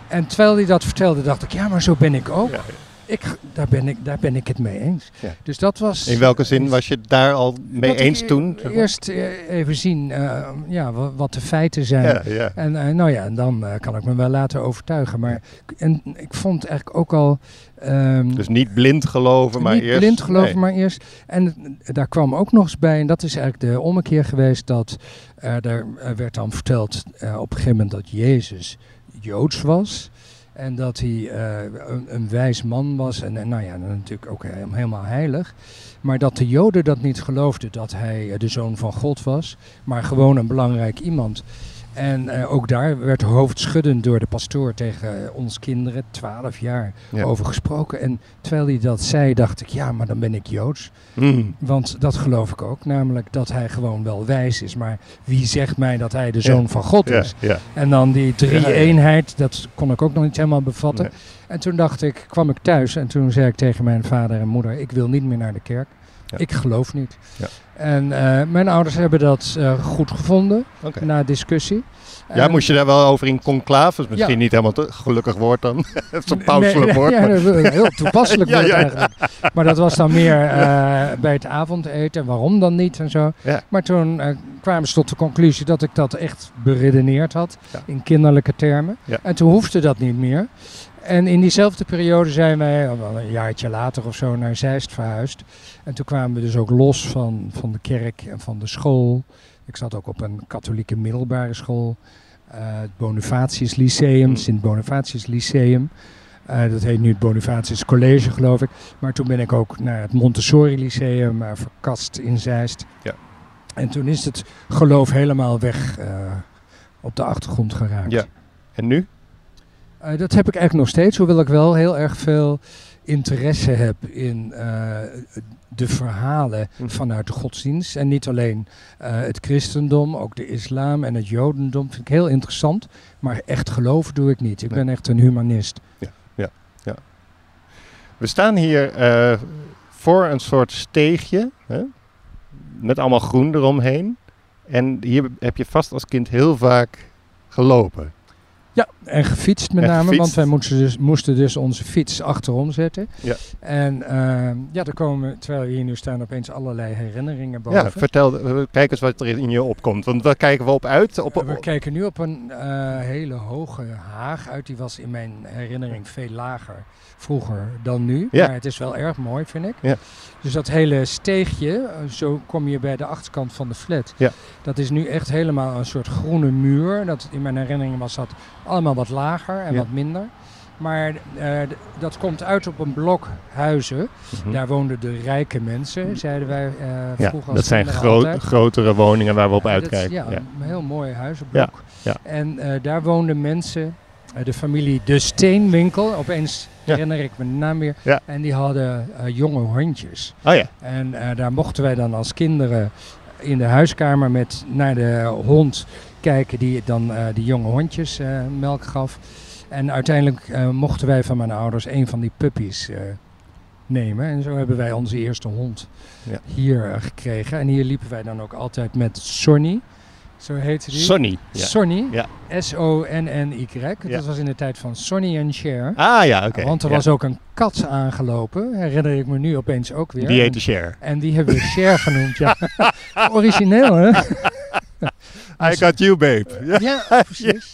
Speaker 2: En terwijl hij dat vertelde, dacht ik, ja, maar zo ben ik ook.
Speaker 1: Ja.
Speaker 2: Ik, daar, ben ik, daar ben ik het mee eens.
Speaker 1: Ja.
Speaker 2: Dus dat was.
Speaker 1: In welke zin was je daar al mee eens toen?
Speaker 2: Eerst eh, even zien eh, ja, wa- wat de feiten zijn.
Speaker 1: Ja, ja.
Speaker 2: En eh, nou ja, en dan kan ik me wel laten overtuigen. Maar en ik vond eigenlijk ook al. ehm,
Speaker 1: Dus niet blind geloven, maar
Speaker 2: niet
Speaker 1: eerst...
Speaker 2: blind geloven,
Speaker 1: nee.
Speaker 2: maar eerst. En daar kwam ook nog eens bij, en dat is eigenlijk de ommekeer geweest, dat er werd dan verteld op een gegeven moment dat Jezus Joods was. En dat hij eh, een, een wijs man was. En, en nou ja, natuurlijk ook he- helemaal heilig. Maar dat de Joden dat niet geloofden dat hij eh, de zoon van God was. Maar gewoon een belangrijk iemand. En eh, ook daar werd hoofdschuddend door de pastoor tegen eh, ons kinderen, 12 jaar,
Speaker 1: Ja.
Speaker 2: over gesproken. En terwijl hij dat zei, dacht ik, ja, maar dan ben ik Joods.
Speaker 1: Mm.
Speaker 2: Want dat geloof ik ook, namelijk dat hij gewoon wel wijs is. Maar wie zegt mij dat hij de zoon
Speaker 1: Ja.
Speaker 2: van God is?
Speaker 1: ja.
Speaker 2: En dan die drie-eenheid, dat kon ik ook nog niet helemaal bevatten.
Speaker 1: Nee.
Speaker 2: En toen dacht ik, kwam ik thuis en toen zei ik tegen mijn vader en moeder, ik wil niet meer naar de kerk.
Speaker 1: Ja.
Speaker 2: Ik geloof niet.
Speaker 1: Ja.
Speaker 2: En eh, mijn ouders hebben dat eh, goed gevonden, na discussie.
Speaker 1: Ja,
Speaker 2: En-
Speaker 1: moest je daar wel over in conclave? is misschien
Speaker 2: Ja.
Speaker 1: niet helemaal te gelukkig woord dan. Zo'n pauselijk
Speaker 2: nee,
Speaker 1: woord.
Speaker 2: Ja,
Speaker 1: maar-
Speaker 2: heel toepasselijk woord eigenlijk. Maar dat was dan meer eh, bij het avondeten. Waarom dan niet en zo. Maar toen kwamen ze tot de conclusie dat ik dat echt beredeneerd had. In kinderlijke termen. En toen hoefde dat niet meer. En in diezelfde periode zijn wij, wel een jaartje later of zo, naar Zeist verhuisd. En toen kwamen we dus ook los van, van de kerk en van de school. Ik zat ook op een katholieke middelbare school. eh, het Bonifatius Lyceum,
Speaker 1: Hmm.
Speaker 2: Sint Bonifatius Lyceum. Eh, dat heet nu het Bonifatius College, geloof ik. Maar toen ben ik ook naar het Montessori Lyceum eh, verkast in Zeist.
Speaker 1: Ja.
Speaker 2: En toen is het geloof helemaal weg op de achtergrond geraakt.
Speaker 1: Ja. En nu?
Speaker 2: Eh, dat heb ik eigenlijk nog steeds, hoewel ik wel heel erg veel interesse heb in eh, de verhalen
Speaker 1: Mhm.
Speaker 2: vanuit de godsdienst. En niet alleen eh, het christendom, ook de islam en het jodendom vind ik heel interessant. Maar echt geloven doe ik niet. Ik
Speaker 1: Nee.
Speaker 2: ben echt een humanist.
Speaker 1: We staan hier voor een soort steegje. Hè? Met allemaal groen eromheen. En hier heb je vast als kind heel vaak gelopen.
Speaker 2: Ja, en gefietst met
Speaker 1: En
Speaker 2: name,
Speaker 1: gefietst.
Speaker 2: want wij moesten dus, moesten dus onze fiets achterom zetten.
Speaker 1: Ja.
Speaker 2: En eh, ja, er komen, terwijl we hier nu staan, opeens allerlei herinneringen boven.
Speaker 1: Ja, vertel, eh, kijk eens wat er in je opkomt. Want waar kijken we op uit? Op,
Speaker 2: we kijken nu op een eh, hele hoge haag uit. Die was in mijn herinnering veel lager vroeger dan nu.
Speaker 1: Ja.
Speaker 2: Maar het is wel erg mooi, vind ik.
Speaker 1: Ja.
Speaker 2: Dus dat hele steegje, eh, zo kom je bij de achterkant van de flat.
Speaker 1: Ja.
Speaker 2: Dat is nu echt helemaal een soort groene muur. Dat, in mijn herinnering was dat allemaal wat lager en
Speaker 1: Ja.
Speaker 2: wat minder. Maar eh, dat komt uit op een blok huizen.
Speaker 1: Mhm.
Speaker 2: Daar woonden de rijke mensen, zeiden wij eh
Speaker 1: ja,
Speaker 2: vroeger.
Speaker 1: dat zijn gro- grotere woningen waar we op uitkijken.
Speaker 2: ja,
Speaker 1: Ja.
Speaker 2: een heel mooi huizenblok.
Speaker 1: Ja,
Speaker 2: En eh, daar woonden mensen, de familie De Steenwinkel, opeens herinner ik me de naam weer.
Speaker 1: Ja.
Speaker 2: En die hadden jonge hondjes.
Speaker 1: Oh ja,
Speaker 2: En daar mochten wij dan als kinderen in de huiskamer met naar de hond kijken die dan eh, die jonge hondjes eh, melk gaf. En uiteindelijk eh, mochten wij van mijn ouders een van die puppies nemen. En zo hebben wij onze eerste hond
Speaker 1: Ja.
Speaker 2: hier gekregen. En hier liepen wij dan ook altijd met Sonny. Zo heette die.
Speaker 1: Sonny. Ja.
Speaker 2: Sonny.
Speaker 1: Ja.
Speaker 2: S-O-N-N-Y.
Speaker 1: Ja.
Speaker 2: Dat was in de tijd van Sonny en Cher.
Speaker 1: Ah ja, oké.
Speaker 2: Want er was ook een kat aangelopen. Herinner ik me nu opeens ook weer.
Speaker 1: Die
Speaker 2: En-
Speaker 1: heette Cher.
Speaker 2: en die hebben we Cher genoemd, ja. Origineel, hè?
Speaker 1: I got you, babe. Ja,
Speaker 2: Ja, precies.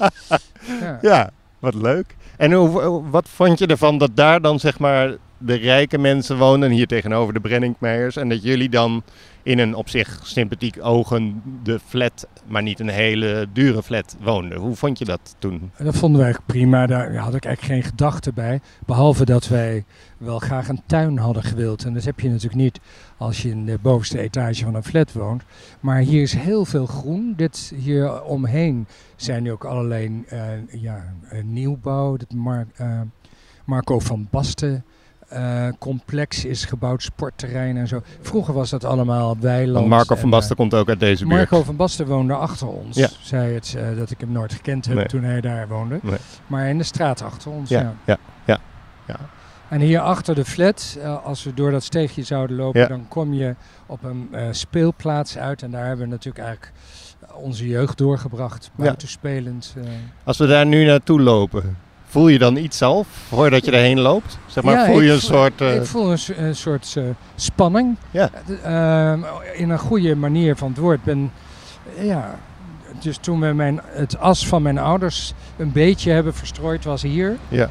Speaker 2: Ja.
Speaker 1: ja wat leuk. En hoe, wat vond je ervan dat daar dan zeg maar de rijke mensen woonden, hier tegenover de Brenninkmeijers. En dat jullie dan in een op zich sympathiek ogende flat, maar niet een hele dure flat woonden. Hoe vond je dat toen?
Speaker 2: Dat vonden wij prima. Daar had ik eigenlijk geen gedachte bij. Behalve dat wij wel graag een tuin hadden gewild. En dat heb je natuurlijk niet als je in de bovenste etage van een flat woont. Maar hier is heel veel groen. Dit hier omheen zijn nu ook allerlei uh, ja, nieuwbouw. Uh, Marco van Basten uh, complex is gebouwd, sportterrein en zo. Vroeger was dat allemaal weiland. Want
Speaker 1: Marco van Basten komt ook uit deze buurt.
Speaker 2: Marco van Basten woonde achter ons. Ja. Zei het uh, dat ik hem nooit gekend heb toen hij daar woonde. Nee. Maar in de straat achter ons.
Speaker 1: Ja, ja, ja. ja. ja.
Speaker 2: En hier achter de flat, als we door dat steegje zouden lopen, dan kom je op een speelplaats uit. En daar hebben we natuurlijk eigenlijk onze jeugd doorgebracht, buitenspelend.
Speaker 1: Als we daar nu naartoe lopen, Voel je dan iets zelf voordat je erheen loopt? Zeg maar,
Speaker 2: ja,
Speaker 1: voel je
Speaker 2: een
Speaker 1: soort...
Speaker 2: Uh... Ik voel een, een soort uh, spanning. Ja. Uh, in een goede manier van het woord. Ben, ja, dus toen we mijn, het as van mijn ouders een beetje hebben verstrooid was hier. Ja.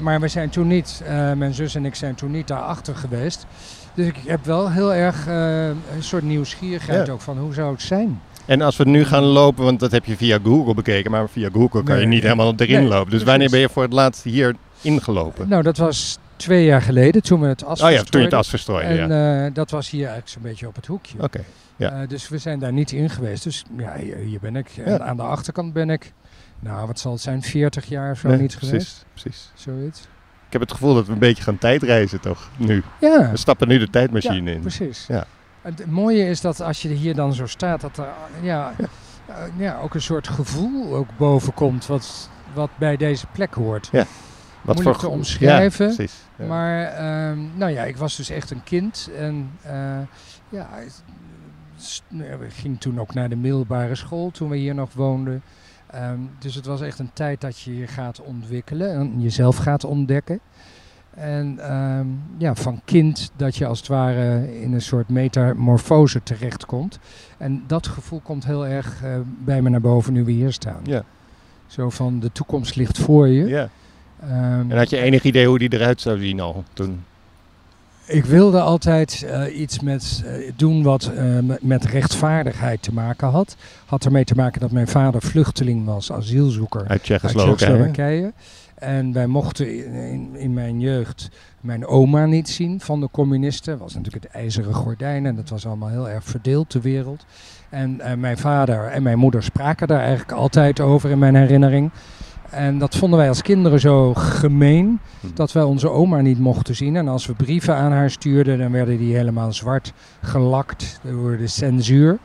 Speaker 2: maar we zijn toen niet, mijn zus en ik zijn toen niet daarachter geweest. Dus ik heb wel heel erg een soort nieuwsgierigheid ja. ook van hoe zou het zijn.
Speaker 1: En als we nu gaan lopen, want dat heb je via Google bekeken, maar via Google kan je niet helemaal erin lopen. Dus wanneer ben je voor het laatst hier ingelopen?
Speaker 2: Nou, dat was twee jaar geleden toen we het as
Speaker 1: Oh ja, toen je het as verstrooide,
Speaker 2: En
Speaker 1: ja.
Speaker 2: uh, dat was hier eigenlijk zo'n beetje op het hoekje.
Speaker 1: Oké, okay, ja.
Speaker 2: Uh, dus we zijn daar niet in geweest. Dus ja, hier, hier ben ik. En aan de achterkant ben ik, nou wat zal het zijn, 40 jaar of zo niet
Speaker 1: precies,
Speaker 2: geweest.
Speaker 1: Precies,
Speaker 2: Zoiets.
Speaker 1: Ik heb het gevoel dat we een beetje gaan tijdreizen toch, nu.
Speaker 2: Ja.
Speaker 1: We stappen nu de tijdmachine
Speaker 2: ja,
Speaker 1: in.
Speaker 2: precies.
Speaker 1: Ja.
Speaker 2: Het mooie is dat als je hier dan zo staat, dat er ja, ja. Uh, ja, ook een soort gevoel ook boven komt wat, wat bij deze plek hoort.
Speaker 1: Ja. Wat
Speaker 2: Moeilijk
Speaker 1: voor
Speaker 2: te omschrijven.
Speaker 1: Ja, precies. Ja.
Speaker 2: Maar um, nou ja, ik was dus echt een kind. En uh, ja, ik ging toen ook naar de middelbare school toen we hier nog woonden. Um, dus het was echt een tijd dat je je gaat ontwikkelen en jezelf gaat ontdekken. En um, ja, van kind dat je als het ware in een soort metamorfose terechtkomt. En dat gevoel komt heel erg uh, bij me naar boven nu we hier staan.
Speaker 1: Ja.
Speaker 2: Zo van de toekomst ligt voor je.
Speaker 1: Ja. Um, en had je enig idee hoe die eruit zou zien al toen?
Speaker 2: Ik wilde altijd uh, iets met uh, doen wat met rechtvaardigheid te maken had. Had ermee te maken dat mijn vader vluchteling was, asielzoeker
Speaker 1: uit Tsjechoslowakije.
Speaker 2: En wij mochten in, in, mijn jeugd mijn oma niet zien van de communisten. Dat was natuurlijk het ijzeren gordijn en dat was allemaal heel erg verdeeld, de wereld. En uh, mijn vader en mijn moeder spraken daar eigenlijk altijd over in mijn herinnering. En dat vonden wij als kinderen zo gemeen dat wij onze oma niet mochten zien. En als we brieven aan haar stuurden, dan werden die helemaal zwart gelakt door de censuur.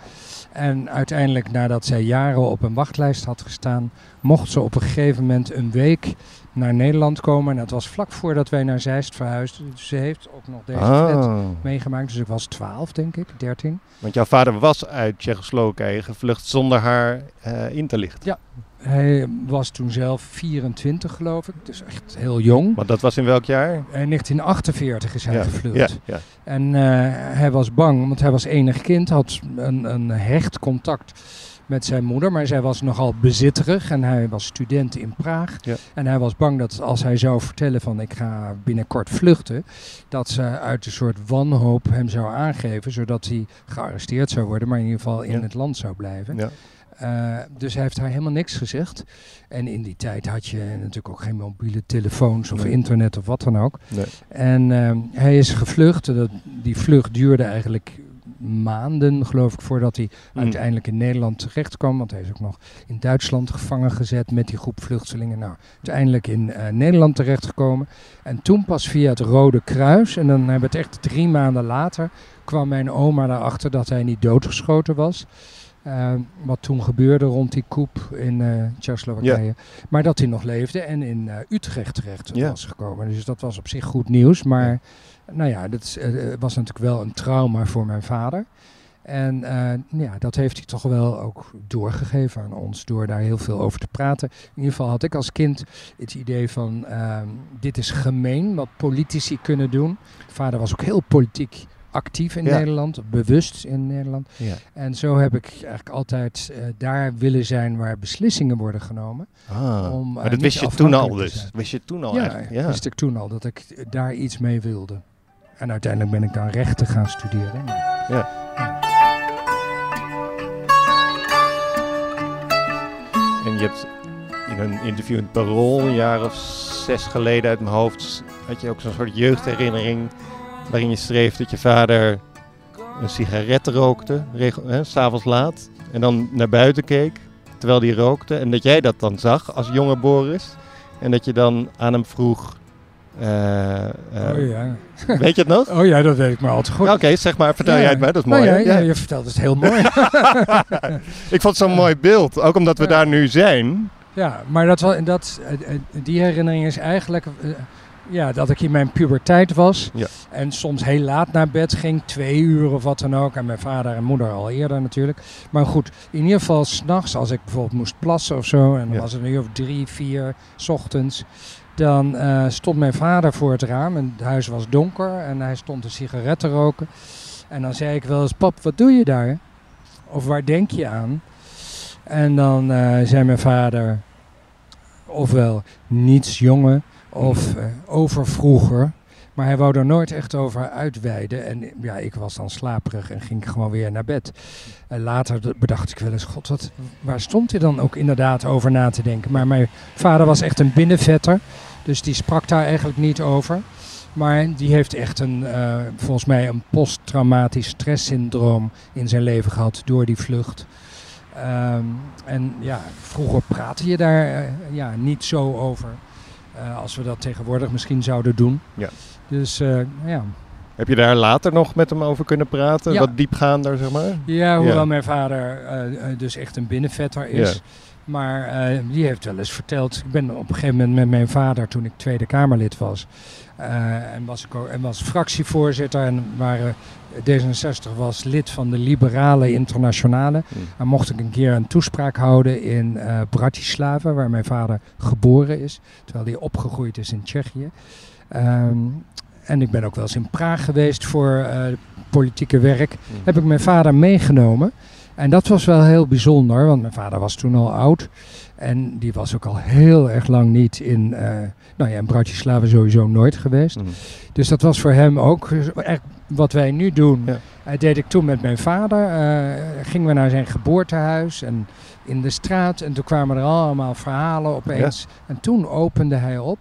Speaker 2: En uiteindelijk, nadat zij jaren op een wachtlijst had gestaan, mocht ze op een gegeven moment een week naar Nederland komen. En dat was vlak voordat wij naar Zeist verhuisden. Dus ze heeft ook nog deze flat meegemaakt. Dus ik was 12, denk ik, 13.
Speaker 1: Want jouw vader was uit Tsjechoslowakije gevlucht zonder haar uh, in te lichten.
Speaker 2: Ja, hij was toen zelf 24, geloof ik. Dus echt heel jong.
Speaker 1: Want dat was in welk jaar?
Speaker 2: In 1948 is hij
Speaker 1: ja,
Speaker 2: gevlucht.
Speaker 1: Ja, ja.
Speaker 2: En uh, hij was bang, want hij was enig kind. Had een, een hecht contact met zijn moeder. Maar zij was nogal bezitterig en hij was student in Praag.
Speaker 1: Ja.
Speaker 2: En hij was bang dat als hij zou vertellen van ik ga binnenkort vluchten, dat ze uit een soort wanhoop hem zou aangeven, zodat hij gearresteerd zou worden, maar in ieder geval in
Speaker 1: Ja.
Speaker 2: het land zou blijven.
Speaker 1: Ja.
Speaker 2: Uh, dus hij heeft haar helemaal niks gezegd. En in die tijd had je natuurlijk ook geen mobiele telefoons of
Speaker 1: Nee.
Speaker 2: internet of wat dan ook.
Speaker 1: Nee.
Speaker 2: En ehm, hij is gevlucht. Dat, die vlucht duurde eigenlijk maanden, geloof ik, voordat hij
Speaker 1: Mm.
Speaker 2: uiteindelijk in Nederland terecht kwam. Want hij is ook nog in Duitsland gevangen gezet met die groep vluchtelingen. Nou, uiteindelijk in eh, Nederland terechtgekomen. En toen pas via het Rode Kruis, en dan hebben we het echt drie maanden later, kwam mijn oma erachter dat hij niet doodgeschoten was. Eh, wat toen gebeurde rond die coup in eh Tsjechoslowakije. Maar dat hij nog leefde en in eh, Utrecht terecht was gekomen. Dus dat was op zich goed nieuws. Maar nou ja, dat eh, was natuurlijk wel een trauma voor mijn vader. En ja, dat heeft hij toch wel ook doorgegeven aan ons door daar heel veel over te praten. In ieder geval had ik als kind het idee van ehm, dit is gemeen wat politici kunnen doen. Vader was ook heel politiek actief in
Speaker 1: Ja.
Speaker 2: Nederland, bewust in Nederland.
Speaker 1: Ja.
Speaker 2: En zo heb ik eigenlijk altijd eh, daar willen zijn waar beslissingen worden genomen.
Speaker 1: Ah,
Speaker 2: Om, eh,
Speaker 1: maar dat
Speaker 2: niet
Speaker 1: wist je toen al dus. Wist je toen al
Speaker 2: ja?
Speaker 1: Ja.
Speaker 2: wist ik toen al dat ik eh, daar iets mee wilde. En uiteindelijk ben ik dan rechten gaan studeren. Maar
Speaker 1: En je hebt in een interview in het Parool een jaar of zes geleden uit mijn hoofd... had je ook zo'n soort jeugdherinnering... waarin je schreef dat je vader een sigaret rookte, s'avonds laat... en dan naar buiten keek terwijl hij rookte... en dat jij dat dan zag als jonge Boris... en dat je dan aan hem vroeg... eh, eh,
Speaker 2: oh, ja.
Speaker 1: Weet je het nog?
Speaker 2: oh ja, dat weet ik maar al te goed.
Speaker 1: Oké, zeg maar, vertel
Speaker 2: Ja.
Speaker 1: jij het mij, dat is mooi.
Speaker 2: ja, ja,
Speaker 1: Ja.
Speaker 2: je vertelt het heel mooi.
Speaker 1: Ik vond het zo'n mooi beeld, ook omdat we daar nu zijn.
Speaker 2: Ja, maar dat, dat, eh, die herinnering is eigenlijk ja, dat ik in mijn puberteit was.
Speaker 1: Ja.
Speaker 2: En soms heel laat naar bed ging, twee uur of wat dan ook. En mijn vader en moeder al eerder natuurlijk. Maar goed, in ieder geval s'nachts, als ik bijvoorbeeld moest plassen of zo. En dan
Speaker 1: Ja.
Speaker 2: was het een uur of drie, vier, s ochtends. Dan eh, stond mijn vader voor het raam en het huis was donker. En hij stond een sigaret te roken. En dan zei ik wel eens, pap, wat doe je daar? Of waar denk je aan? En dan eh, zei mijn vader, ofwel niets jongen, of eh, over vroeger. Maar hij wou er nooit echt over uitweiden. En ja, ik was dan slaperig en ging gewoon weer naar bed. En later bedacht ik wel eens, god, wat, waar stond hij dan ook inderdaad over na te denken? Maar mijn vader was echt een binnenvetter, dus die sprak daar eigenlijk niet over. Maar die heeft echt een, eh, volgens mij een posttraumatisch stresssyndroom in zijn leven gehad door die vlucht. Ehm, en ja, vroeger praatte je daar eh, ja, niet zo over. Eh, als we dat tegenwoordig misschien zouden doen.
Speaker 1: Ja.
Speaker 2: Dus eh, ja.
Speaker 1: Heb je daar later nog met hem over kunnen praten?
Speaker 2: Ja.
Speaker 1: Wat diepgaander, zeg maar?
Speaker 2: Ja, hoewel
Speaker 1: Ja.
Speaker 2: mijn vader eh, dus echt een binnenvetter is.
Speaker 1: Ja.
Speaker 2: Maar eh, die heeft wel eens verteld. Ik ben op een gegeven moment met mijn vader toen ik Tweede Kamerlid was. eh, en, was ik ook, en was fractievoorzitter. En waren, D66 was lid van de Liberale Internationale.
Speaker 1: Hm.
Speaker 2: En mocht ik een keer een toespraak houden in eh Bratislava, waar mijn vader geboren is. Terwijl hij opgegroeid is in Tsjechië. Ehm, en ik ben ook wel eens in Praag geweest voor politieke werk
Speaker 1: Hm.
Speaker 2: heb ik mijn vader meegenomen. En dat was wel heel bijzonder, want mijn vader was toen al oud. En die was ook al heel erg lang niet in, eh nou ja, in Bratislava sowieso nooit geweest.
Speaker 1: Hm.
Speaker 2: Dus dat was voor hem ook echt wat wij nu doen.
Speaker 1: Ja.
Speaker 2: deed ik toen met mijn vader. eh, gingen we naar zijn geboortehuis en in de straat. En toen kwamen er allemaal verhalen opeens. En toen opende hij op.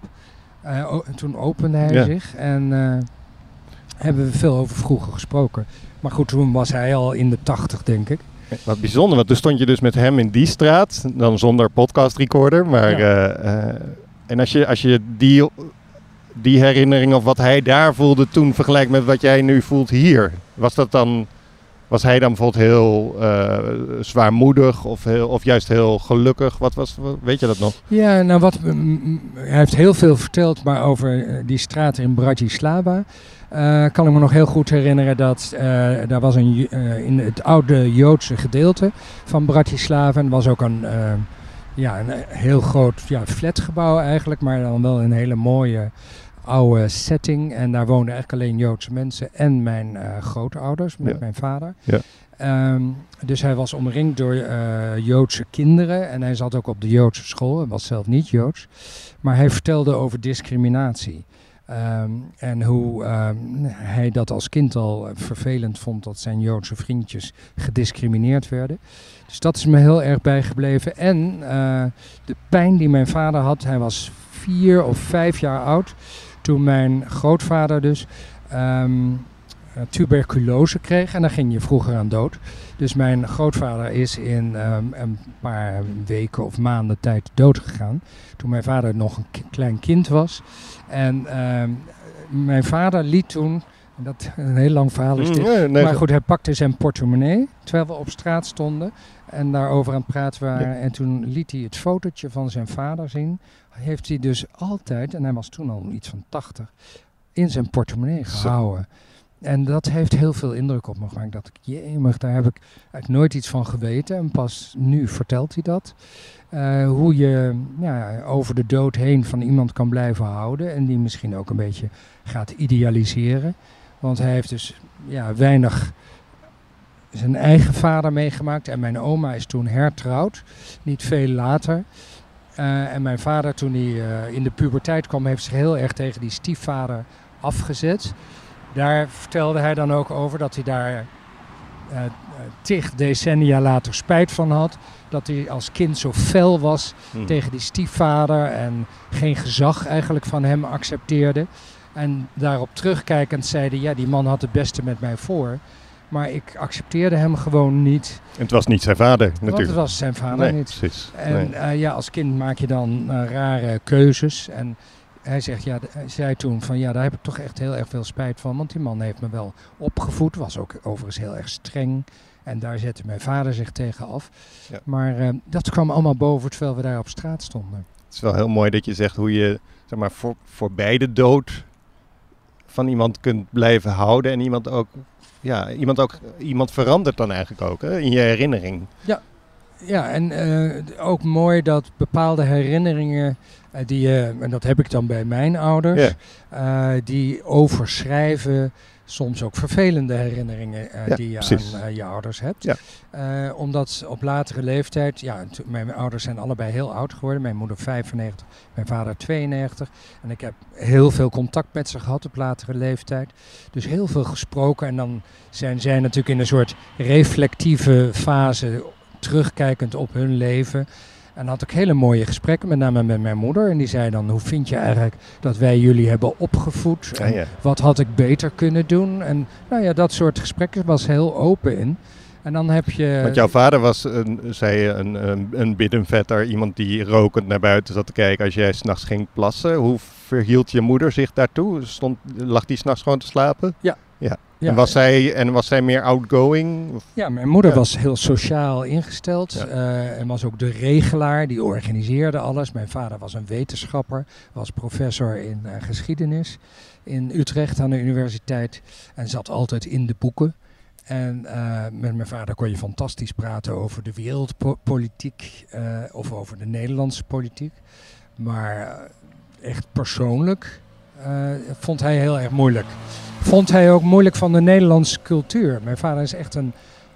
Speaker 2: Eh, en toen opende hij
Speaker 1: Ja.
Speaker 2: zich. En hebben we veel over vroeger gesproken. Maar goed, toen was hij al in de tachtig, denk ik.
Speaker 1: Wat bijzonder, want toen stond je dus met hem in die straat, dan zonder podcast recorder. Maar,
Speaker 2: Ja.
Speaker 1: eh, eh, en als je, als je die, die herinnering of wat hij daar voelde toen vergelijkt met wat jij nu voelt hier, was dat dan, was hij dan bijvoorbeeld heel eh, zwaarmoedig of, heel, of juist heel gelukkig? Wat was, weet je dat nog?
Speaker 2: Ja, nou wat, hij heeft heel veel verteld, maar over die straat in Bratislava. Eh, kan ik me nog heel goed herinneren dat eh, daar was een, eh, in het oude Joodse gedeelte van Bratislava. En was ook een, ja, een heel groot ja, flatgebouw eigenlijk, maar dan wel een hele mooie oude setting. En daar woonden eigenlijk alleen Joodse mensen en mijn grootouders met
Speaker 1: Ja.
Speaker 2: mijn vader.
Speaker 1: Ja.
Speaker 2: Ehm, dus hij was omringd door Joodse kinderen en hij zat ook op de Joodse school. Hij was zelf niet Joods. Maar hij vertelde over discriminatie. Ehm, en hoe ehm, hij dat als kind al vervelend vond dat zijn Joodse vriendjes gediscrimineerd werden. Dus dat is me heel erg bijgebleven. En eh, de pijn die mijn vader had, hij was vier of vijf jaar oud toen mijn grootvader dus ehm, eh, tuberculose kreeg. En daar ging je vroeger aan dood. Dus mijn grootvader is in ehm, een paar weken of maanden tijd dood gegaan. Toen mijn vader nog een klein kind was. En ehm, mijn vader liet toen, en dat een heel lang verhaal is dit.
Speaker 1: Mm, nee, nee,
Speaker 2: maar goed, hij pakte zijn portemonnee terwijl we op straat stonden en daarover aan het praten waren. En toen liet hij het fotootje van zijn vader zien. Heeft hij dus altijd, en hij was toen al iets van 80, in zijn portemonnee
Speaker 1: Zo.
Speaker 2: En dat heeft heel veel indruk op me gemaakt. Dat ik, jemig, daar heb ik eigenlijk nooit iets van geweten. En pas nu vertelt hij dat. Eh, hoe je ja, over de dood heen van iemand kan blijven houden. En die misschien ook een beetje gaat idealiseren. Want hij heeft dus ja, weinig zijn eigen vader meegemaakt. En mijn oma is toen hertrouwd, niet veel later. Uh, en mijn vader, toen hij uh, in de puberteit kwam, heeft zich heel erg tegen die stiefvader afgezet. Daar vertelde hij dan ook over dat hij daar uh, tig decennia later spijt van had. Dat hij als kind zo fel was hmm. tegen die stiefvader en geen gezag eigenlijk van hem accepteerde. En daarop terugkijkend zeiden, ja, die man had het beste met mij voor. Maar ik accepteerde hem gewoon niet.
Speaker 1: Het was niet zijn vader, natuurlijk. Want
Speaker 2: het was zijn vader niet. Precies. En nee. uh, ja, als kind maak je dan uh, rare keuzes. En hij zegt, ja, hij zei toen van ja, daar heb ik toch echt heel erg veel spijt van. Want die man heeft me wel opgevoed, was ook overigens heel erg streng. En daar zette mijn vader zich tegen af. Ja. Maar uh, dat kwam allemaal boven terwijl we daar op straat stonden.
Speaker 1: Het is wel heel mooi dat je zegt hoe je zeg maar, voor, voor beide dood van iemand kunt blijven houden. En iemand ook, ja, iemand ook, iemand verandert dan eigenlijk ook hè, in je herinnering.
Speaker 2: Ja, ja en uh, ook mooi dat bepaalde herinneringen, uh, die, uh, en dat heb ik dan bij mijn ouders, yeah. die overschrijven soms ook vervelende herinneringen die je precies. aan je ouders hebt. Ja. Omdat op latere leeftijd, ja, mijn ouders zijn allebei heel oud geworden. Mijn moeder 95, mijn vader 92. En ik heb heel veel contact met ze gehad op latere leeftijd. Dus heel veel gesproken. En dan zijn zij natuurlijk in een soort reflectieve fase terugkijkend op hun leven. En had ik hele mooie gesprekken, met name met mijn moeder. En die zei dan, hoe vind je eigenlijk dat wij jullie hebben opgevoed? En ja. Wat had ik beter kunnen doen? En nou ja, dat soort gesprekken was heel open in. En dan heb je...
Speaker 1: Want jouw vader was, een, zei je, een, een, een biddenvetter. Iemand die rokend naar buiten zat te kijken als jij s'nachts ging plassen. Hoe verhield je moeder zich daartoe? Stond, lag die s'nachts gewoon te slapen?
Speaker 2: Ja.
Speaker 1: Ja. Ja, en, was zij, en was zij meer outgoing? Of?
Speaker 2: Ja, mijn moeder was heel sociaal ingesteld. Ja. Uh, en was ook de regelaar, die organiseerde alles. Mijn vader was een wetenschapper, was professor in uh, geschiedenis in Utrecht aan de universiteit. En zat altijd in de boeken. En uh, met mijn vader kon je fantastisch praten over de wereldpolitiek of over de Nederlandse politiek. Maar echt persoonlijk vond hij heel erg moeilijk vond hij ook moeilijk van de Nederlandse cultuur. Mijn vader is echt een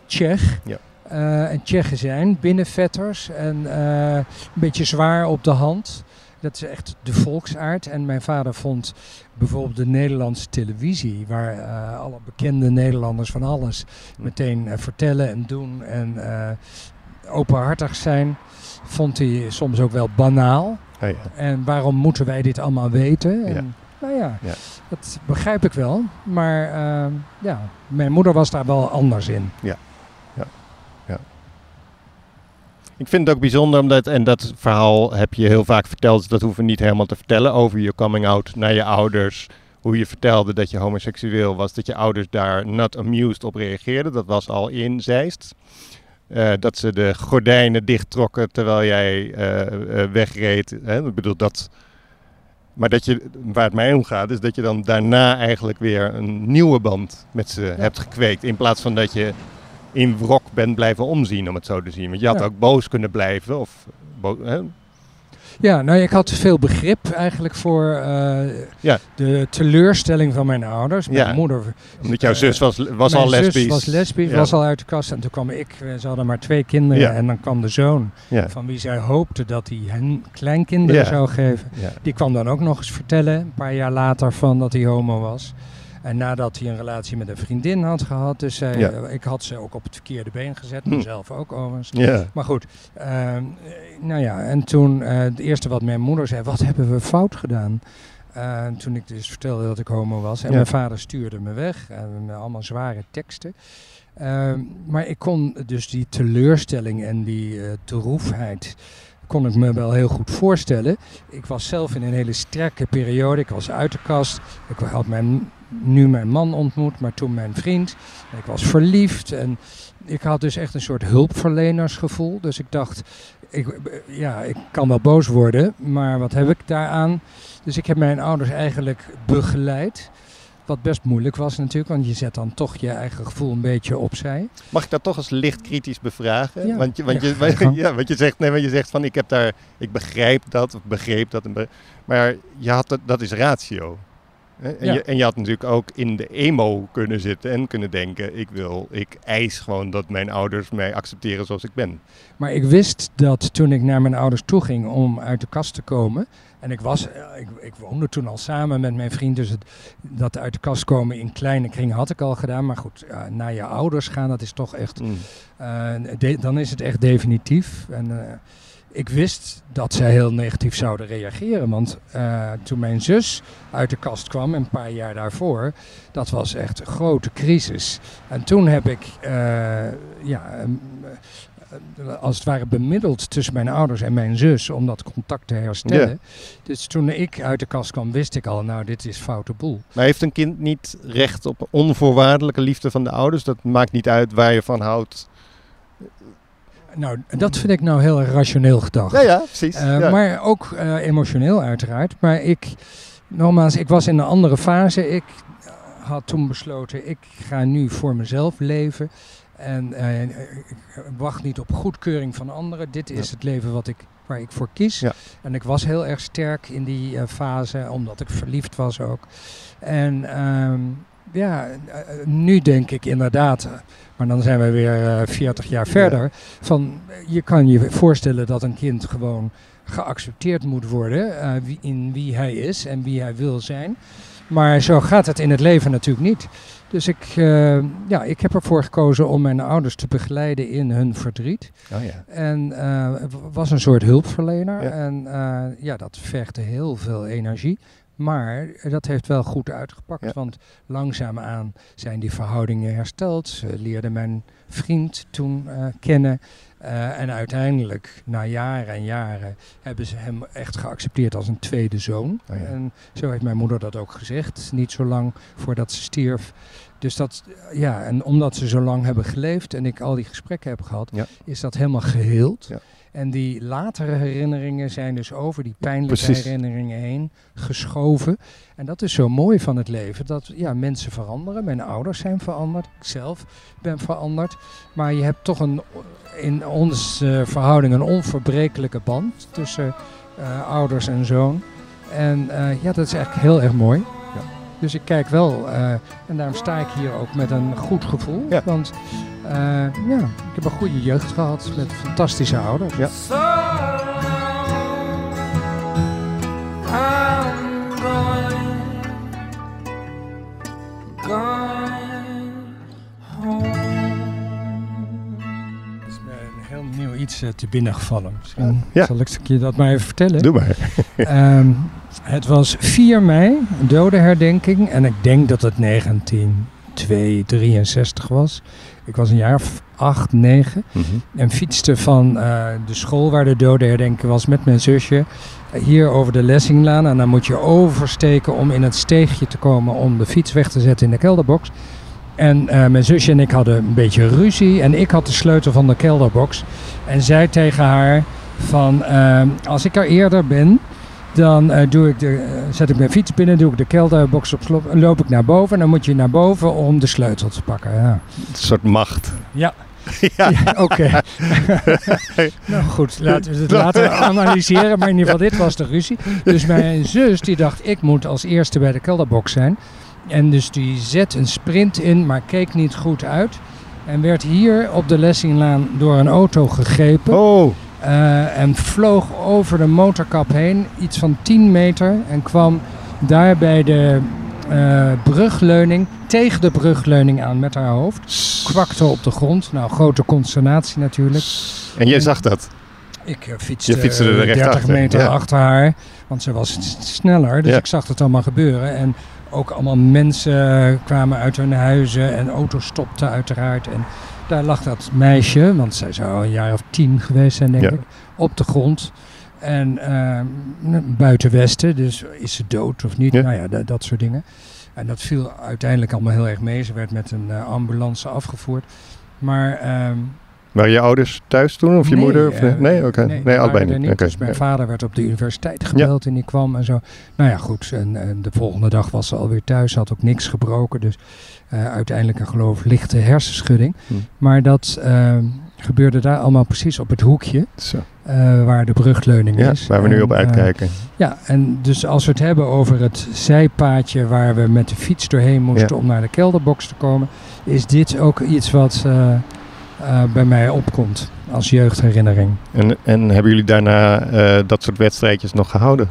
Speaker 2: Tsjech. Ja. Uh, en Tsjechen zijn binnenvetters en uh, een beetje zwaar op de hand. Dat is echt de volksaard. En mijn vader vond bijvoorbeeld de Nederlandse televisie, waar uh, alle bekende Nederlanders van alles meteen vertellen en doen en openhartig zijn, vond hij soms ook wel banaal. Oh ja. En waarom moeten wij dit allemaal weten? En, ja. Nou ja, ja, dat begrijp ik wel. Maar uh, ja, mijn moeder was daar wel anders in.
Speaker 1: Ja. ja. ja. Ik vind het ook bijzonder omdat, en dat verhaal heb je heel vaak verteld, dus dat hoeven we niet helemaal te vertellen over je coming out naar je ouders. Hoe je vertelde dat je homoseksueel was, dat je ouders daar not amused op reageerden. Dat was al in Zeist. Uh, dat ze de gordijnen dichttrokken terwijl jij uh, uh, wegreed. Hè? Ik bedoel, dat, maar dat je, waar het mij om gaat, is dat je dan daarna eigenlijk weer een nieuwe band met ze hebt gekweekt. In plaats van dat je in wrok bent blijven omzien, om het zo te zien. Want je had ook boos kunnen blijven. Of, hè?
Speaker 2: Ja, nou, ik had veel begrip eigenlijk voor uh, ja. de teleurstelling van mijn ouders. Mijn
Speaker 1: ja.
Speaker 2: moeder.
Speaker 1: Omdat jouw uh, zus was, was al lesbisch.
Speaker 2: Zus was lesbisch, ja. was al uit de kast. En toen kwam ik, eh, ze hadden maar twee kinderen. En dan kwam de zoon, van wie zij hoopte dat hij hen kleinkinderen zou geven. Die kwam dan ook nog eens vertellen, een paar jaar later, van dat hij homo was. En nadat hij een relatie met een vriendin had gehad, dus zij, ja. ik had ze ook op het verkeerde been gezet, hm. mezelf ook overigens.
Speaker 1: Ja.
Speaker 2: Maar goed, uh, nou ja, en toen uh, het eerste wat mijn moeder zei, wat hebben we fout gedaan? Toen ik dus vertelde dat ik homo was. En ja. mijn vader stuurde me weg. En allemaal zware teksten. Uh, maar ik kon dus die teleurstelling en die droefheid kon ik me wel heel goed voorstellen. Ik was zelf in een hele sterke periode. Ik was uit de kast. Ik had mijn, nu mijn man ontmoet, maar toen mijn vriend. Ik was verliefd en ik had dus echt een soort hulpverlenersgevoel. Dus ik dacht, ik, ja, ik kan wel boos worden, maar wat heb ik daaraan? Dus ik heb mijn ouders eigenlijk begeleid. Wat best moeilijk was natuurlijk, want je zet dan toch je eigen gevoel een beetje opzij.
Speaker 1: Mag ik dat toch eens licht kritisch bevragen? Ja. Want, je, want, je, ja, want je zegt, nee, want je zegt van ik heb daar, ik begrijp dat, of begreep dat, maar je had dat, dat is ratio. En, je, en je had natuurlijk ook in de emo kunnen zitten en kunnen denken: ik wil, ik eis gewoon dat mijn ouders mij accepteren zoals ik ben.
Speaker 2: Maar ik wist dat toen ik naar mijn ouders toe ging om uit de kast te komen. En ik, was, eh, ik, ik woonde toen al samen met mijn vriend. Dus het, dat uit de kast komen in kleine kringen had ik al gedaan. Maar goed, naar je ouders gaan, dat is toch echt. Mm. Uh, dan is het echt definitief. En, uh, ik wist dat zij heel negatief zouden reageren. Want uh, toen mijn zus uit de kast kwam, een paar jaar daarvoor, dat was echt een grote crisis. En toen heb ik, uh, ja, uh, als het ware bemiddeld tussen mijn ouders en mijn zus om dat contact te herstellen. Dus toen ik uit de kast kwam, wist ik al, nou, dit is foute boel.
Speaker 1: Maar heeft een kind niet recht op onvoorwaardelijke liefde van de ouders? Dat maakt niet uit waar je van houdt
Speaker 2: nou, dat vind ik nou heel rationeel gedacht.
Speaker 1: Ja, ja, precies.
Speaker 2: Uh,
Speaker 1: ja.
Speaker 2: Maar ook uh, emotioneel uiteraard. Maar ik, nogmaals, ik was in een andere fase. Ik had toen besloten, ik ga nu voor mezelf leven. En uh, ik wacht niet op goedkeuring van anderen. Dit is ja. het leven wat ik, waar ik voor kies. Ja. En ik was heel erg sterk in die fase, omdat ik verliefd was ook. En ja, nu denk ik inderdaad maar dan zijn we weer uh, 40 jaar verder. Ja. Van, je kan je voorstellen dat een kind gewoon geaccepteerd moet worden in wie hij is en wie hij wil zijn. Maar zo gaat het in het leven natuurlijk niet. Dus ik, uh, ja, ik heb ervoor gekozen om mijn ouders te begeleiden in hun verdriet.
Speaker 1: Oh ja.
Speaker 2: En uh, was een soort hulpverlener. Ja. En uh, ja, dat vergde heel veel energie. Maar dat heeft wel goed uitgepakt, ja. want langzaamaan zijn die verhoudingen hersteld. Ze leerde mijn vriend toen uh, kennen. Uh, en uiteindelijk, na jaren en jaren, hebben ze hem echt geaccepteerd als een tweede zoon.
Speaker 1: Oh ja.
Speaker 2: En zo heeft mijn moeder dat ook gezegd, niet zo lang voordat ze stierf. Dus dat, ja, en omdat ze zo lang hebben geleefd en ik al die gesprekken heb gehad,
Speaker 1: ja.
Speaker 2: is dat helemaal geheeld.
Speaker 1: Ja.
Speaker 2: En die latere herinneringen zijn dus over die pijnlijke
Speaker 1: Precies.
Speaker 2: herinneringen heen geschoven. En dat is zo mooi van het leven. Dat ja, mensen veranderen. Mijn ouders zijn veranderd. Ik zelf ben veranderd. Maar je hebt toch een, in onze verhouding een onverbrekelijke band tussen uh, ouders en zoon. En uh, ja, dat is eigenlijk heel erg mooi.
Speaker 1: Ja.
Speaker 2: Dus ik kijk wel, uh, en daarom sta ik hier ook met een goed gevoel.
Speaker 1: Ja.
Speaker 2: Want uh, ja, ik heb een goede jeugd gehad met fantastische ouders.
Speaker 1: Ja.
Speaker 2: Het is me een heel nieuw iets uh, te binnen gevallen. Misschien
Speaker 1: Ja.
Speaker 2: zal ik je dat maar even vertellen.
Speaker 1: Doe maar.
Speaker 2: Ehm, het was 4 mei, dodenherdenking. En ik denk dat het 1963 was. Ik was een jaar of 8, 9.
Speaker 1: Mhm.
Speaker 2: En fietste van eh, de school waar de dodenherdenking was met mijn zusje. eh, hier over de Lessinglaan. En dan moet je oversteken om in het steegje te komen om de fiets weg te zetten in de kelderbox. En eh, mijn zusje en ik hadden een beetje ruzie. En ik had de sleutel van de kelderbox. En zei tegen haar van als ik er eerder ben, dan eh, doe ik de, eh, zet ik mijn fiets binnen, doe ik de kelderbox op slot en loop ik naar boven. En dan moet je naar boven om de sleutel te pakken. Ja,
Speaker 1: Een soort macht.
Speaker 2: ja.
Speaker 1: ja.
Speaker 2: ja oké. nou goed, laten we het later analyseren. Maar in ieder geval, dit was de ruzie. Dus mijn zus die dacht, ik moet als eerste bij de kelderbox zijn. En dus die zet een sprint in, maar keek niet goed uit. En werd hier op de Lessinglaan door een auto gegrepen.
Speaker 1: Oh,
Speaker 2: Uh, en vloog over de motorkap heen, iets van 10 meter. En kwam daar bij de uh, brugleuning, tegen de brugleuning aan met haar hoofd. Kwakte op de grond. Nou, grote consternatie natuurlijk.
Speaker 1: en jij zag dat?
Speaker 2: Ik uh, fietste,
Speaker 1: Je fietste er
Speaker 2: uh,
Speaker 1: recht
Speaker 2: 30
Speaker 1: achter,
Speaker 2: meter
Speaker 1: ja.
Speaker 2: achter haar, want ze was sneller. Dus
Speaker 1: Ja.
Speaker 2: ik zag het allemaal gebeuren. En ook allemaal mensen kwamen uit hun huizen en auto's stopten uiteraard. En daar lag dat meisje, want zij zou een jaar of tien geweest zijn denk
Speaker 1: Ja.
Speaker 2: ik, op de grond. En uh, buiten Westen, dus is ze dood of niet?
Speaker 1: Ja.
Speaker 2: Nou ja, dat, dat soort dingen. En dat viel uiteindelijk allemaal heel erg mee. Ze werd met een uh, ambulance afgevoerd. Maar ehm,
Speaker 1: Waren je ouders thuis toen? Of je
Speaker 2: Nee,
Speaker 1: moeder? Of,
Speaker 2: eh,
Speaker 1: nee, nee oké.
Speaker 2: Nee,
Speaker 1: Nee, allebei niet. Oké,
Speaker 2: Dus mijn
Speaker 1: ja.
Speaker 2: vader werd op de universiteit gebeld en die kwam en zo. Nou ja, goed. En, en de volgende dag was ze alweer thuis. Had ook niks gebroken. Dus uh, uiteindelijk een geloof lichte hersenschudding.
Speaker 1: Hm.
Speaker 2: Maar dat uh, gebeurde daar allemaal precies op het hoekje.
Speaker 1: Zo.
Speaker 2: eh, waar de brugleuning
Speaker 1: Ja,
Speaker 2: is.
Speaker 1: waar we nu op
Speaker 2: eh,
Speaker 1: uitkijken.
Speaker 2: ja, en dus als we het hebben over het zijpaadje waar we met de fiets doorheen moesten
Speaker 1: Ja.
Speaker 2: om naar de kelderbox te komen, is dit ook iets wat eh, eh, bij mij opkomt als jeugdherinnering.
Speaker 1: En, en hebben jullie daarna eh, dat soort wedstrijdjes nog gehouden?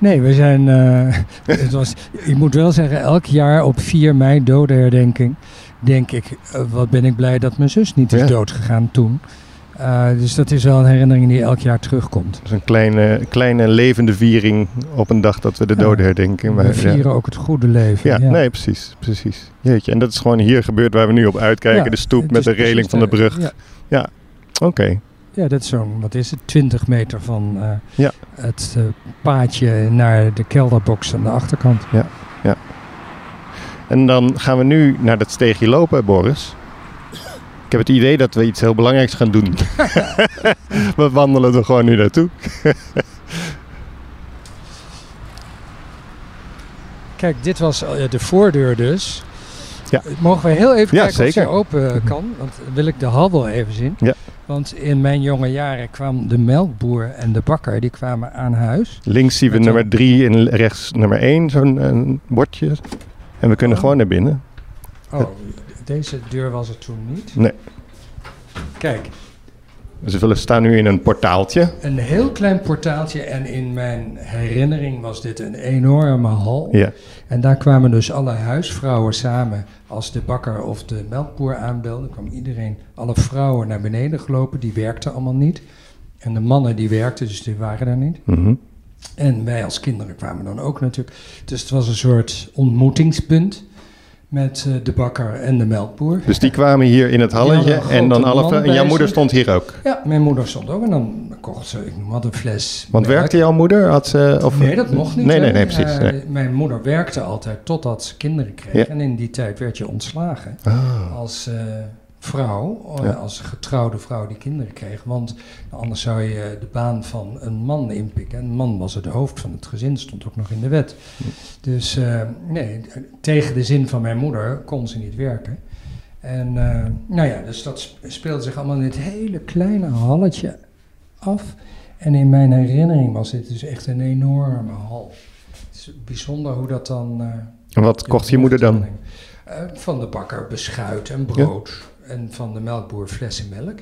Speaker 2: Nee, we zijn. eh, het was, ik moet wel zeggen, elk jaar op 4 mei dodenherdenking. Denk ik, wat ben ik blij dat mijn zus niet is
Speaker 1: Ja.
Speaker 2: doodgegaan toen. Eh, dus dat is wel een herinnering die elk jaar terugkomt.
Speaker 1: Dat is een kleine, kleine levende viering op een dag dat we de
Speaker 2: Ja.
Speaker 1: doden herdenken. Maar,
Speaker 2: we vieren ook het goede leven.
Speaker 1: ja, nee, precies, precies. Jeetje, en dat is gewoon hier gebeurd waar we nu op uitkijken.
Speaker 2: Ja,
Speaker 1: de stoep met de reling van de brug.
Speaker 2: Ja,
Speaker 1: Oké,
Speaker 2: ja, dat is zo'n, wat is het, 20 meter van eh,
Speaker 1: Ja.
Speaker 2: het eh, paadje naar de kelderbox aan de achterkant.
Speaker 1: en dan gaan we nu naar dat steegje lopen, Boris. Ik heb het idee dat we iets heel belangrijks gaan doen. we wandelen er gewoon nu naartoe.
Speaker 2: Kijk, dit was eh, de voordeur dus.
Speaker 1: Ja.
Speaker 2: Mogen we heel even
Speaker 1: Ja,
Speaker 2: kijken of ze open eh, kan? Want dan wil ik de hal wel even zien.
Speaker 1: Ja.
Speaker 2: Want in mijn jonge jaren kwam de melkboer en de bakker, die kwamen aan huis.
Speaker 1: Links zien we
Speaker 2: Met
Speaker 1: nummer
Speaker 2: een-
Speaker 1: 3 en rechts nummer 1, zo'n een bordje. En we kunnen
Speaker 2: Oh.
Speaker 1: gewoon naar binnen.
Speaker 2: Oh, deze deur was er toen niet.
Speaker 1: Nee.
Speaker 2: Kijk,
Speaker 1: Dus we staan nu in een portaaltje.
Speaker 2: een heel klein portaaltje en in mijn herinnering was dit een enorme hal.
Speaker 1: Ja.
Speaker 2: En daar kwamen dus alle huisvrouwen samen. Als de bakker of de melkboer aanbelde, kwam iedereen, alle vrouwen naar beneden gelopen. Die werkten allemaal niet. En de mannen die werkten, dus die waren er niet.
Speaker 1: Mhm.
Speaker 2: En wij als kinderen kwamen dan ook natuurlijk. Dus het was een soort ontmoetingspunt met eh, de bakker en de melkboer.
Speaker 1: Dus die kwamen hier in het halletje. En dan alle En jouw moeder stond hier ook.
Speaker 2: Ja, mijn moeder stond ook en dan kocht ze, ik noem wat, een fles
Speaker 1: Want
Speaker 2: melk.
Speaker 1: werkte jouw moeder? Had ze, of,
Speaker 2: Nee, dat mocht niet.
Speaker 1: Nee, nee, nee, precies.
Speaker 2: Eh. Mijn moeder werkte altijd totdat ze kinderen kreeg.
Speaker 1: Ja.
Speaker 2: En in die tijd werd je ontslagen
Speaker 1: Ah,
Speaker 2: als eh, vrouw, eh,
Speaker 1: Ja.
Speaker 2: als getrouwde vrouw die kinderen kreeg. Want anders zou je de baan van een man inpikken. En een man was het hoofd van het gezin, stond ook nog in de wet. Dus eh, nee, tegen de zin van mijn moeder kon ze niet werken. En eh, nou ja, dus dat sp- speelde zich allemaal in dit hele kleine halletje af. En in mijn herinnering was dit dus echt een enorme hal. Het is bijzonder hoe dat dan...
Speaker 1: En wat kocht je moeder dan?
Speaker 2: van de bakker beschuit en brood. En van de melkboer flessen melk.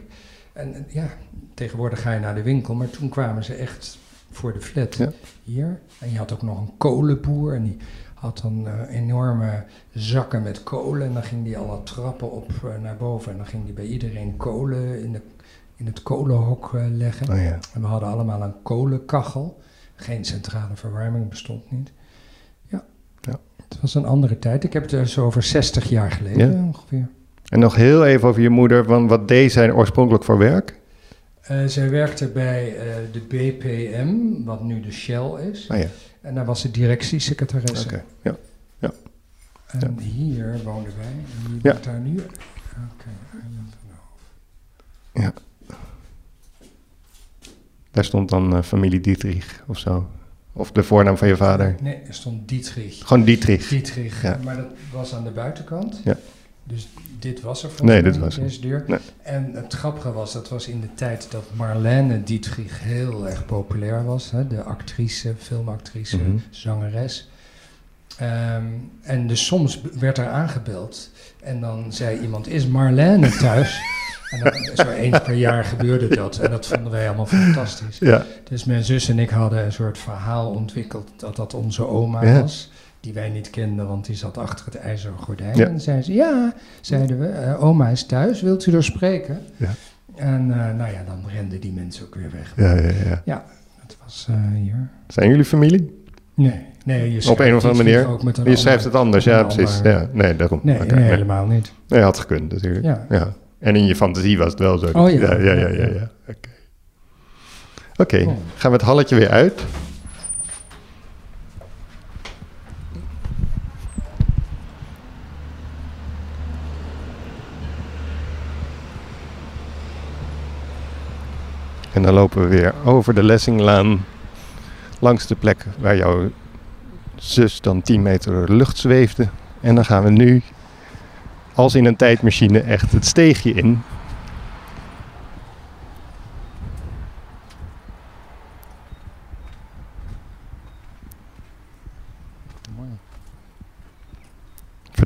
Speaker 2: En ja, tegenwoordig ga je naar de winkel, maar toen kwamen ze echt voor de flat
Speaker 1: Ja.
Speaker 2: hier. En je had ook nog een kolenboer en die had dan eh, enorme zakken met kolen. En dan ging die alle trappen op eh, naar boven. En dan ging die bij iedereen kolen in, de, in het kolenhok eh, leggen.
Speaker 1: Oh ja.
Speaker 2: En we hadden allemaal een kolenkachel. Geen centrale verwarming bestond niet. Ja.
Speaker 1: Ja.
Speaker 2: Het was een andere tijd. Ik heb het dus over 60 jaar geleden
Speaker 1: Ja.
Speaker 2: ongeveer.
Speaker 1: En nog heel even over je moeder. Want wat deed zij oorspronkelijk voor werk?
Speaker 2: Eh, zij werkte bij eh, de BPM, wat nu de Shell is.
Speaker 1: Ah ja,
Speaker 2: En daar was ze directiesecretaresse.
Speaker 1: oké. Ja.
Speaker 2: En hier woonden wij. En wie
Speaker 1: Ja.
Speaker 2: daar nu? Oké, der Hoef.
Speaker 1: Daar stond dan eh, familie Dietrich of zo. Of de voornaam van je vader.
Speaker 2: Nee, er stond Dietrich.
Speaker 1: Gewoon Dietrich.
Speaker 2: Dietrich,
Speaker 1: Ja.
Speaker 2: maar dat was aan de buitenkant.
Speaker 1: Ja.
Speaker 2: Dus dit was er
Speaker 1: Nee,
Speaker 2: volgens
Speaker 1: dit
Speaker 2: mij,
Speaker 1: was
Speaker 2: deze deur.
Speaker 1: Nee.
Speaker 2: En het grappige was, dat was in de tijd dat Marlène Dietrich heel erg populair was. Hè? De actrice, filmactrice,
Speaker 1: Mhm.
Speaker 2: zangeres. Ehm, en dus soms werd er aangebeld en dan zei iemand, is Marlène thuis? en dan, zo eens per jaar gebeurde dat en dat vonden wij allemaal fantastisch.
Speaker 1: Ja.
Speaker 2: Dus mijn zus en ik hadden een soort verhaal ontwikkeld dat dat onze oma
Speaker 1: Ja.
Speaker 2: was. Die wij niet kenden, want die zat achter het ijzeren gordijn.
Speaker 1: Ja.
Speaker 2: En zei ze, ja, zeiden we, eh, oma is thuis, wilt u er spreken?
Speaker 1: Ja.
Speaker 2: En eh, nou ja, dan renden die mensen ook weer weg.
Speaker 1: Ja, ja, ja.
Speaker 2: Dat was eh, hier.
Speaker 1: Zijn jullie familie?
Speaker 2: Nee, nee je
Speaker 1: Op een of andere manier.
Speaker 2: Ook met een
Speaker 1: Je schrijft het
Speaker 2: ander-
Speaker 1: anders, ja, precies. Ja, nee, daarom.
Speaker 2: Nee, nee, helemaal niet.
Speaker 1: Nee, had gekund natuurlijk.
Speaker 2: Ja.
Speaker 1: Ja. En in je fantasie was het wel zo.
Speaker 2: Oh ja.
Speaker 1: Ja, ja, ja, ja. ja. Oké. Oké,
Speaker 2: Oh.
Speaker 1: gaan we het halletje weer uit. En dan lopen we weer over de Lessinglaan langs de plek waar jouw zus dan 10 meter de lucht zweefde. En dan gaan we nu, als in een tijdmachine, echt het steegje in.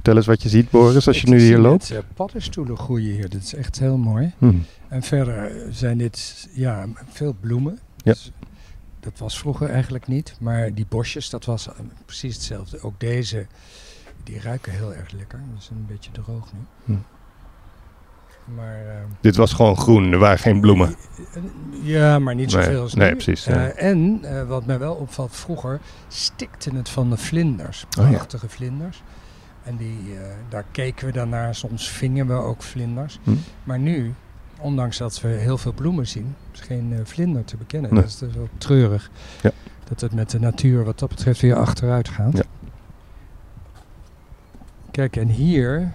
Speaker 1: Vertel eens wat je ziet, Boris, als je
Speaker 2: Ik
Speaker 1: nu hier loopt.
Speaker 2: net, eh, paddenstoelen groeien hier. Dat is echt heel mooi.
Speaker 1: Hm.
Speaker 2: En verder zijn dit ja, veel bloemen.
Speaker 1: Ja.
Speaker 2: Dus dat was vroeger eigenlijk niet. Maar die bosjes, dat was eh, precies hetzelfde. Ook deze, die ruiken heel erg lekker. Dat is een beetje droog nu.
Speaker 1: Hm.
Speaker 2: Maar, eh,
Speaker 1: Dit was gewoon groen, er waren geen bloemen.
Speaker 2: ja, maar niet
Speaker 1: Nee,
Speaker 2: zoveel
Speaker 1: nee,
Speaker 2: nu.
Speaker 1: precies,
Speaker 2: Eh, en eh, wat mij wel opvalt, vroeger stikte het van de vlinders.
Speaker 1: Oh ja.
Speaker 2: Prachtige vlinders. En die, eh, daar keken we dan naar. Soms vingen we ook vlinders.
Speaker 1: Hm.
Speaker 2: Maar nu, ondanks dat we heel veel bloemen zien, is geen eh, vlinder te bekennen.
Speaker 1: Nee.
Speaker 2: Dat is dus wel treurig.
Speaker 1: Ja.
Speaker 2: Dat het met de natuur wat dat betreft weer achteruit gaat.
Speaker 1: Ja.
Speaker 2: Kijk, en hier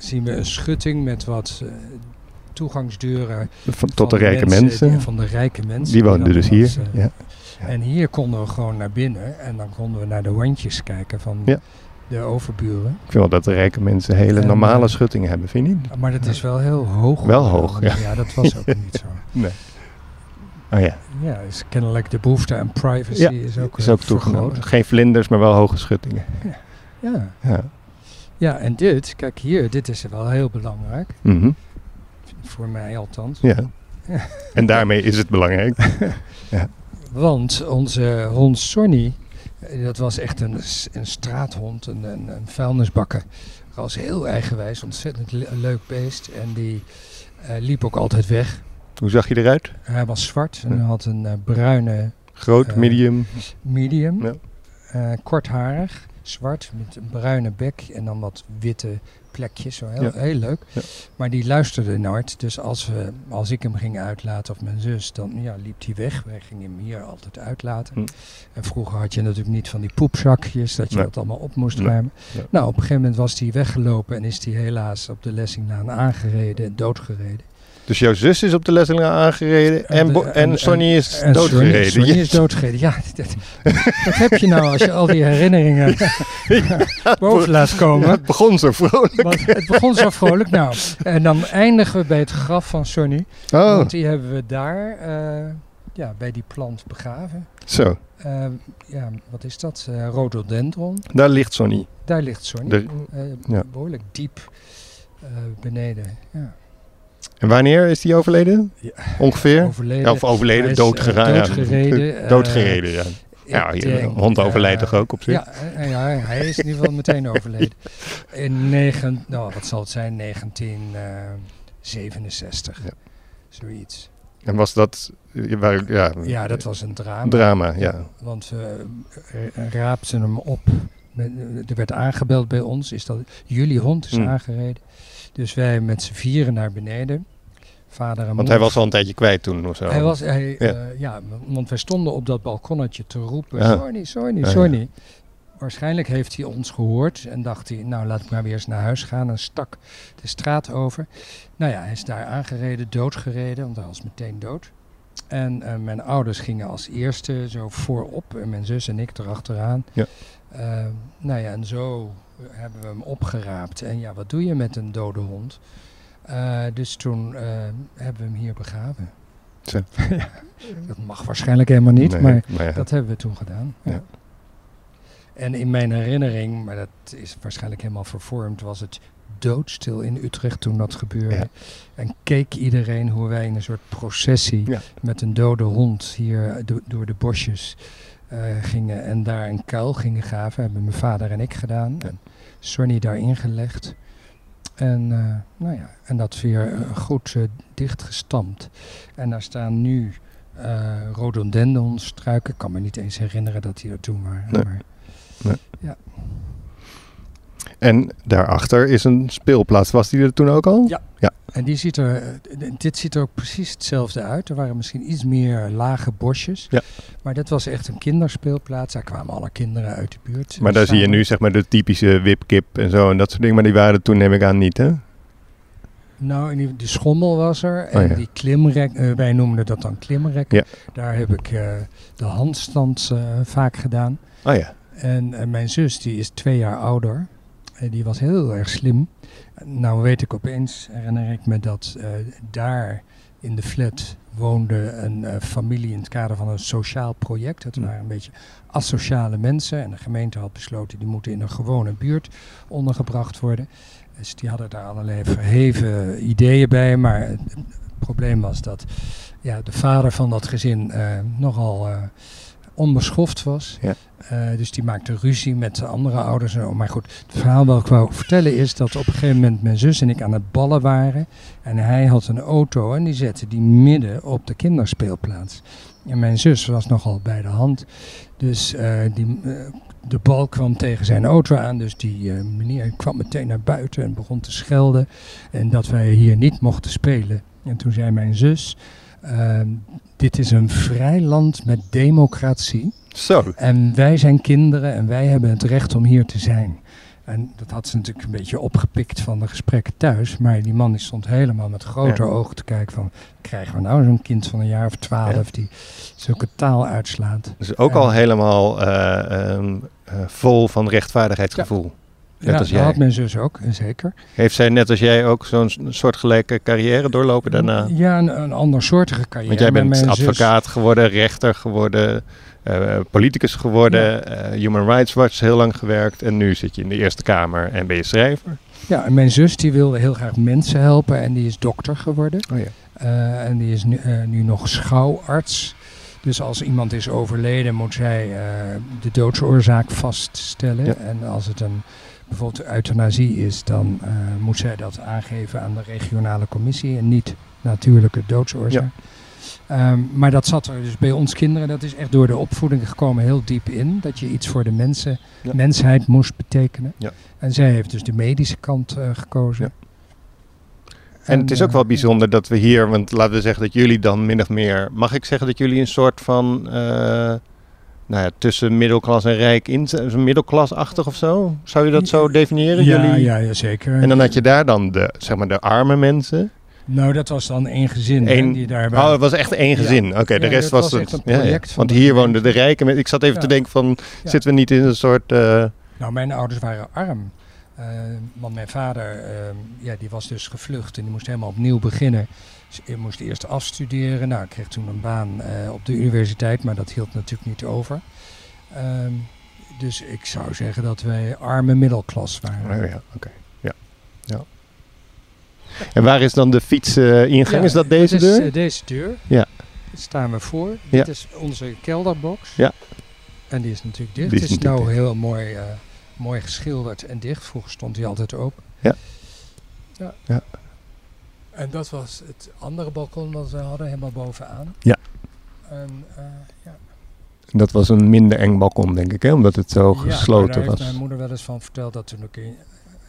Speaker 2: zien we een schutting met wat eh, toegangsdeuren.
Speaker 1: Van, tot de rijke mensen.
Speaker 2: die- van de rijke mensen.
Speaker 1: Die woonden dus hier. Ja.
Speaker 2: En hier konden we gewoon naar binnen en dan konden we naar de wandjes kijken van
Speaker 1: Ja.
Speaker 2: De overburen.
Speaker 1: Ik vind wel dat de rijke mensen hele
Speaker 2: En,
Speaker 1: normale
Speaker 2: eh,
Speaker 1: schuttingen hebben, vind je niet?
Speaker 2: Maar dat is wel heel hoog.
Speaker 1: Wel hoog, ja.
Speaker 2: Ja, dat was ook niet zo.
Speaker 1: Nee. Oh ja,
Speaker 2: Ja, is kennelijk de behoefte aan privacy
Speaker 1: Ja,
Speaker 2: is ook,
Speaker 1: is
Speaker 2: eh,
Speaker 1: ook toegenomen.
Speaker 2: vergroot.
Speaker 1: Geen vlinders, maar wel hoge schuttingen.
Speaker 2: Ja.
Speaker 1: Ja.
Speaker 2: ja, en dit, kijk hier, dit is wel heel belangrijk.
Speaker 1: Mhm.
Speaker 2: Voor mij althans.
Speaker 1: ja.
Speaker 2: Ja.
Speaker 1: En daarmee is het belangrijk.
Speaker 2: Want onze hond Sonny, eh, dat was echt een, een straathond, een, een, een vuilnisbakker. was heel eigenwijs, ontzettend le- leuk beest. En die eh, liep ook altijd weg.
Speaker 1: Hoe zag je eruit?
Speaker 2: Hij was zwart en
Speaker 1: Ja.
Speaker 2: had een eh, bruine
Speaker 1: Groot,
Speaker 2: Eh,
Speaker 1: medium?
Speaker 2: medium.
Speaker 1: Ja.
Speaker 2: Kortharig, zwart, met een bruine bek en dan wat witte plekjes. Zo heel,
Speaker 1: Ja.
Speaker 2: heel leuk.
Speaker 1: Ja.
Speaker 2: Maar die luisterde nooit. Dus als, we, als ik hem ging uitlaten of mijn zus, dan ja, liep hij weg. Wij gingen hem hier altijd uitlaten.
Speaker 1: Hm.
Speaker 2: En vroeger had je natuurlijk niet van die poepzakjes, dat je
Speaker 1: Nee.
Speaker 2: dat allemaal op moest
Speaker 1: Nee.
Speaker 2: ruimen.
Speaker 1: Ja.
Speaker 2: Nou, op een gegeven moment was hij weggelopen en is hij helaas op de Lessinglaan aangereden en doodgereden.
Speaker 1: Dus jouw zus is op de Lesseling aangereden en, en, Sonny is
Speaker 2: en
Speaker 1: doodgereden.
Speaker 2: Sonny, Sonny is doodgereden. Ja, dat, dat heb je nou als je al die herinneringen boven laat
Speaker 1: Ja,
Speaker 2: komen.
Speaker 1: het begon zo vrolijk.
Speaker 2: Want het begon zo vrolijk. Nou, en dan eindigen we bij het graf van Sonny.
Speaker 1: Oh,
Speaker 2: Want die hebben we daar eh, ja, bij die plant begraven.
Speaker 1: zo.
Speaker 2: Eh, ja, wat is dat? Eh rhododendron.
Speaker 1: Daar ligt Sonny.
Speaker 2: Daar ligt Sonny.
Speaker 1: De-
Speaker 2: Eh,
Speaker 1: ja.
Speaker 2: Behoorlijk diep beneden. Ja.
Speaker 1: En wanneer is hij overleden?
Speaker 2: Ja.
Speaker 1: Ongeveer?
Speaker 2: Overleden.
Speaker 1: Ja, of overleden, ja,
Speaker 2: doodgereden. eh,
Speaker 1: Doodgereden, ja. Ja, je hond overlijdt
Speaker 2: eh,
Speaker 1: toch ook op zich?
Speaker 2: Ja, eh, ja, hij is in ieder geval meteen overleden. In negen, nou, wat zal het zijn? 1967.
Speaker 1: Ja.
Speaker 2: Zoiets.
Speaker 1: En was dat... Waar, ja,
Speaker 2: Ja, dat was een drama.
Speaker 1: drama, ja.
Speaker 2: Want we raapten hem op. Er werd aangebeld bij ons. Is dat jullie hond is
Speaker 1: Hmm.
Speaker 2: aangereden. Dus wij met z'n vieren naar beneden. Vader en
Speaker 1: Want
Speaker 2: moeder.
Speaker 1: hij was al een tijdje kwijt toen of zo.
Speaker 2: Hij was, hij,
Speaker 1: Ja.
Speaker 2: ja, want wij stonden op dat balkonnetje te roepen,
Speaker 1: Ja. Ja, ja.
Speaker 2: Sonny. Waarschijnlijk heeft hij ons gehoord en dacht hij, nou laat ik maar weer eens naar huis gaan en stak de straat over. Nou ja, hij is daar aangereden, doodgereden, want hij was meteen dood. En eh, mijn ouders gingen als eerste zo voorop en mijn zus en ik erachteraan.
Speaker 1: Ja.
Speaker 2: Eh, nou ja, en zo hebben we hem opgeraapt. En ja, wat doe je met een dode hond? Eh, dus toen eh, hebben we hem hier begraven. Ja, dat mag waarschijnlijk helemaal niet,
Speaker 1: Nee,
Speaker 2: maar
Speaker 1: ja.
Speaker 2: dat hebben we toen gedaan. Ja. En in mijn herinnering, maar dat is waarschijnlijk helemaal vervormd, was het doodstil in Utrecht toen dat gebeurde. En keek iedereen hoe wij in een soort processie met een dode hond hier do- door de bosjes gingen en daar een kuil gingen graven. Hebben mijn vader en ik gedaan.
Speaker 1: Ja.
Speaker 2: En Sonny daarin gelegd. En, eh, nou ja, en dat weer eh, goed eh, dichtgestampt. En daar staan nu eh rhododendronstruiken. Ik kan me niet eens herinneren dat die er toen waren.
Speaker 1: Nee.
Speaker 2: Maar
Speaker 1: En daarachter is een speelplaats. Was die er toen ook al?
Speaker 2: Ja. En die ziet er, eh, dit ziet er ook precies hetzelfde uit. Er waren misschien iets meer lage bosjes.
Speaker 1: Ja.
Speaker 2: Maar dat was echt een kinderspeelplaats. Daar kwamen alle kinderen uit de buurt.
Speaker 1: Maar daar zie je nu zeg maar de typische wipkip en zo en dat soort dingen. Maar die waren toen neem ik aan niet, hè?
Speaker 2: Nou, in die, die schommel was er. En
Speaker 1: Oh ja.
Speaker 2: die klimrek, eh, wij noemden dat dan klimrek.
Speaker 1: Ja.
Speaker 2: Daar heb ik eh, de handstand eh, vaak gedaan.
Speaker 1: Oh ja.
Speaker 2: En mijn zus, die is twee jaar ouder. En die was heel erg slim. Nou weet ik opeens, herinner ik me dat eh, daar in de flat woonde een eh, familie in het kader van een sociaal project. Het
Speaker 1: Hm.
Speaker 2: waren een beetje asociale mensen. En de gemeente had besloten die moeten in een gewone buurt ondergebracht worden. Dus die hadden daar allerlei verheven ideeën bij. Maar het probleem was dat ja, de vader van dat gezin eh, nogal eh, onbeschoft was.
Speaker 1: Ja.
Speaker 2: Eh, dus die maakte ruzie met de andere ouders. en. Maar goed, het verhaal wat ik wou vertellen is dat op een gegeven moment mijn zus en ik aan het ballen waren. En hij had een auto en die zette die midden op de kinderspeelplaats. En mijn zus was nogal bij de hand. Dus eh, die, eh, de bal kwam tegen zijn auto aan. Dus die meneer kwam meteen naar buiten en begon te schelden. En dat wij hier niet mochten spelen. En toen zei mijn zus: ehm, Dit is een vrij land met democratie.
Speaker 1: Zo.
Speaker 2: En wij zijn kinderen en wij hebben het recht om hier te zijn. En dat had ze natuurlijk een beetje opgepikt van de gesprekken thuis. Maar die man die stond helemaal met grote
Speaker 1: Ja.
Speaker 2: ogen te kijken van... krijgen we nou zo'n kind van een jaar of twaalf
Speaker 1: Ja.
Speaker 2: die zulke taal uitslaat?
Speaker 1: Dus ook al helemaal eh, ehm, eh, vol van rechtvaardigheidsgevoel. Net
Speaker 2: ja,
Speaker 1: als
Speaker 2: dat
Speaker 1: jij.
Speaker 2: had mijn zus ook, zeker.
Speaker 1: Heeft zij net als jij ook zo'n soortgelijke carrière doorlopen daarna?
Speaker 2: Ja, een, een andersoortige carrière.
Speaker 1: Want jij bent
Speaker 2: zus-
Speaker 1: advocaat geworden, rechter geworden, eh, politicus geworden, eh, Human Rights Watch heel lang gewerkt en nu zit je in de Eerste Kamer en ben je schrijver.
Speaker 2: Ja, en mijn zus die wilde heel graag mensen helpen en die is dokter geworden.
Speaker 1: Oh ja.
Speaker 2: Eh, en die is nu, nu nog schouwarts. Dus als iemand is overleden, moet zij de doodsoorzaak vaststellen.
Speaker 1: Ja.
Speaker 2: En als het een bijvoorbeeld euthanasie is, dan eh, moet zij dat aangeven aan de regionale commissie en niet natuurlijke doodsoorzaak. Ehm, maar dat zat er dus bij ons kinderen, dat is echt door de opvoeding gekomen heel diep in. Dat je iets voor de mensen,
Speaker 1: Ja.
Speaker 2: mensheid moest betekenen.
Speaker 1: Ja.
Speaker 2: En zij heeft dus de medische kant eh, gekozen.
Speaker 1: Ja. En het is ook
Speaker 2: eh,
Speaker 1: wel bijzonder dat we hier, want laten we zeggen dat jullie dan min of meer, mag ik zeggen dat jullie een soort van, eh, nou ja, tussen middelklas en rijk in, middelklasachtig of zo? Zou je dat zo definiëren?
Speaker 2: Ja,
Speaker 1: jullie?
Speaker 2: ja, ja, zeker.
Speaker 1: En dan had je daar dan de, zeg maar, de arme mensen.
Speaker 2: Nou, dat was dan één gezin hè,
Speaker 1: Eén-
Speaker 2: die
Speaker 1: Oh, het was echt één
Speaker 2: Ja.
Speaker 1: gezin. Oké, de
Speaker 2: Ja,
Speaker 1: rest was,
Speaker 2: was
Speaker 1: het.
Speaker 2: project
Speaker 1: Want hier woonden de rijke mensen. Ik zat even te denken van, zitten we niet in een soort... eh,
Speaker 2: Nou, mijn ouders waren arm. Eh, want mijn vader, eh, ja, die was dus gevlucht en die moest helemaal opnieuw beginnen. Dus hij moest eerst afstuderen. Nou, ik kreeg toen een baan eh, op de universiteit, maar dat hield natuurlijk niet over. Ehm, dus ik zou zeggen dat wij arme middelklas waren.
Speaker 1: oh ja, oké. Ja. ja. En waar is dan de fietsingang?
Speaker 2: Ja,
Speaker 1: is dat deze
Speaker 2: dit is,
Speaker 1: deur?
Speaker 2: eh, deze deur.
Speaker 1: Ja.
Speaker 2: Daar staan we voor.
Speaker 1: Ja.
Speaker 2: Dit is onze kelderbox.
Speaker 1: Ja.
Speaker 2: En die is natuurlijk dicht.
Speaker 1: Die is
Speaker 2: Het is nou
Speaker 1: dicht.
Speaker 2: heel mooi, eh, mooi geschilderd en dicht. Vroeger stond die altijd open.
Speaker 1: Ja.
Speaker 2: ja.
Speaker 1: Ja.
Speaker 2: En dat was het andere balkon dat we hadden, helemaal bovenaan.
Speaker 1: Ja.
Speaker 2: En, eh, ja.
Speaker 1: Dat was een minder eng balkon, denk ik, hè? omdat het zo
Speaker 2: Ja, maar daar
Speaker 1: gesloten
Speaker 2: heeft
Speaker 1: was.
Speaker 2: mijn moeder wel eens van verteld dat toen, ik,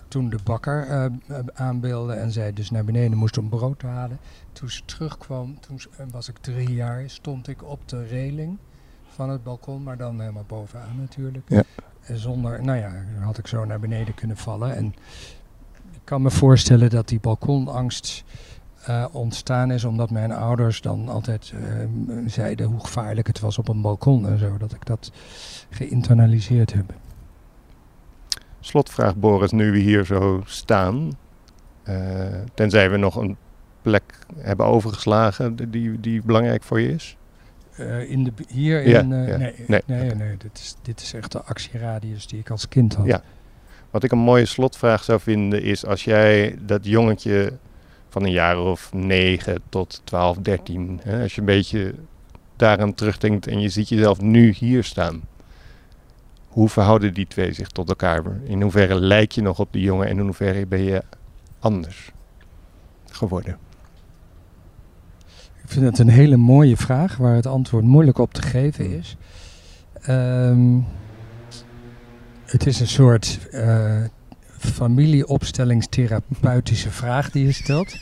Speaker 2: toen de bakker eh, eh, aanbeelde en zij dus naar beneden moest om brood te halen. Toen ze terugkwam, toen was ik drie jaar, stond ik op de reling van het balkon, maar dan helemaal bovenaan natuurlijk.
Speaker 1: Ja.
Speaker 2: En zonder, nou ja, had ik zo naar beneden kunnen vallen. En kan me voorstellen dat die balkonangst eh, ontstaan is omdat mijn ouders dan altijd eh, zeiden hoe gevaarlijk het was op een balkon en zo. Dat ik dat geïnternaliseerd heb.
Speaker 1: Slotvraag, Boris, nu we hier zo staan. eh, tenzij we nog een plek hebben overgeslagen die- die, belangrijk voor je is.
Speaker 2: In de, hier in...
Speaker 1: ja.
Speaker 2: Nee,
Speaker 1: Nee,
Speaker 2: nee, nee, dit, is, dit is echt de actieradius die ik als kind had.
Speaker 1: Ja. Wat ik een mooie slotvraag zou vinden is als jij dat jongetje van een jaar of 9 tot 12, 13, hè, als je een beetje daaraan terugdenkt en je ziet jezelf nu hier staan. Hoe verhouden die twee zich tot elkaar? In hoeverre lijk je nog op die jongen en in hoeverre ben je anders geworden?
Speaker 2: Ik vind het een hele mooie vraag waar het antwoord moeilijk op te geven is. Ehm, het is een soort eh, familieopstellingstherapeutische vraag die je stelt.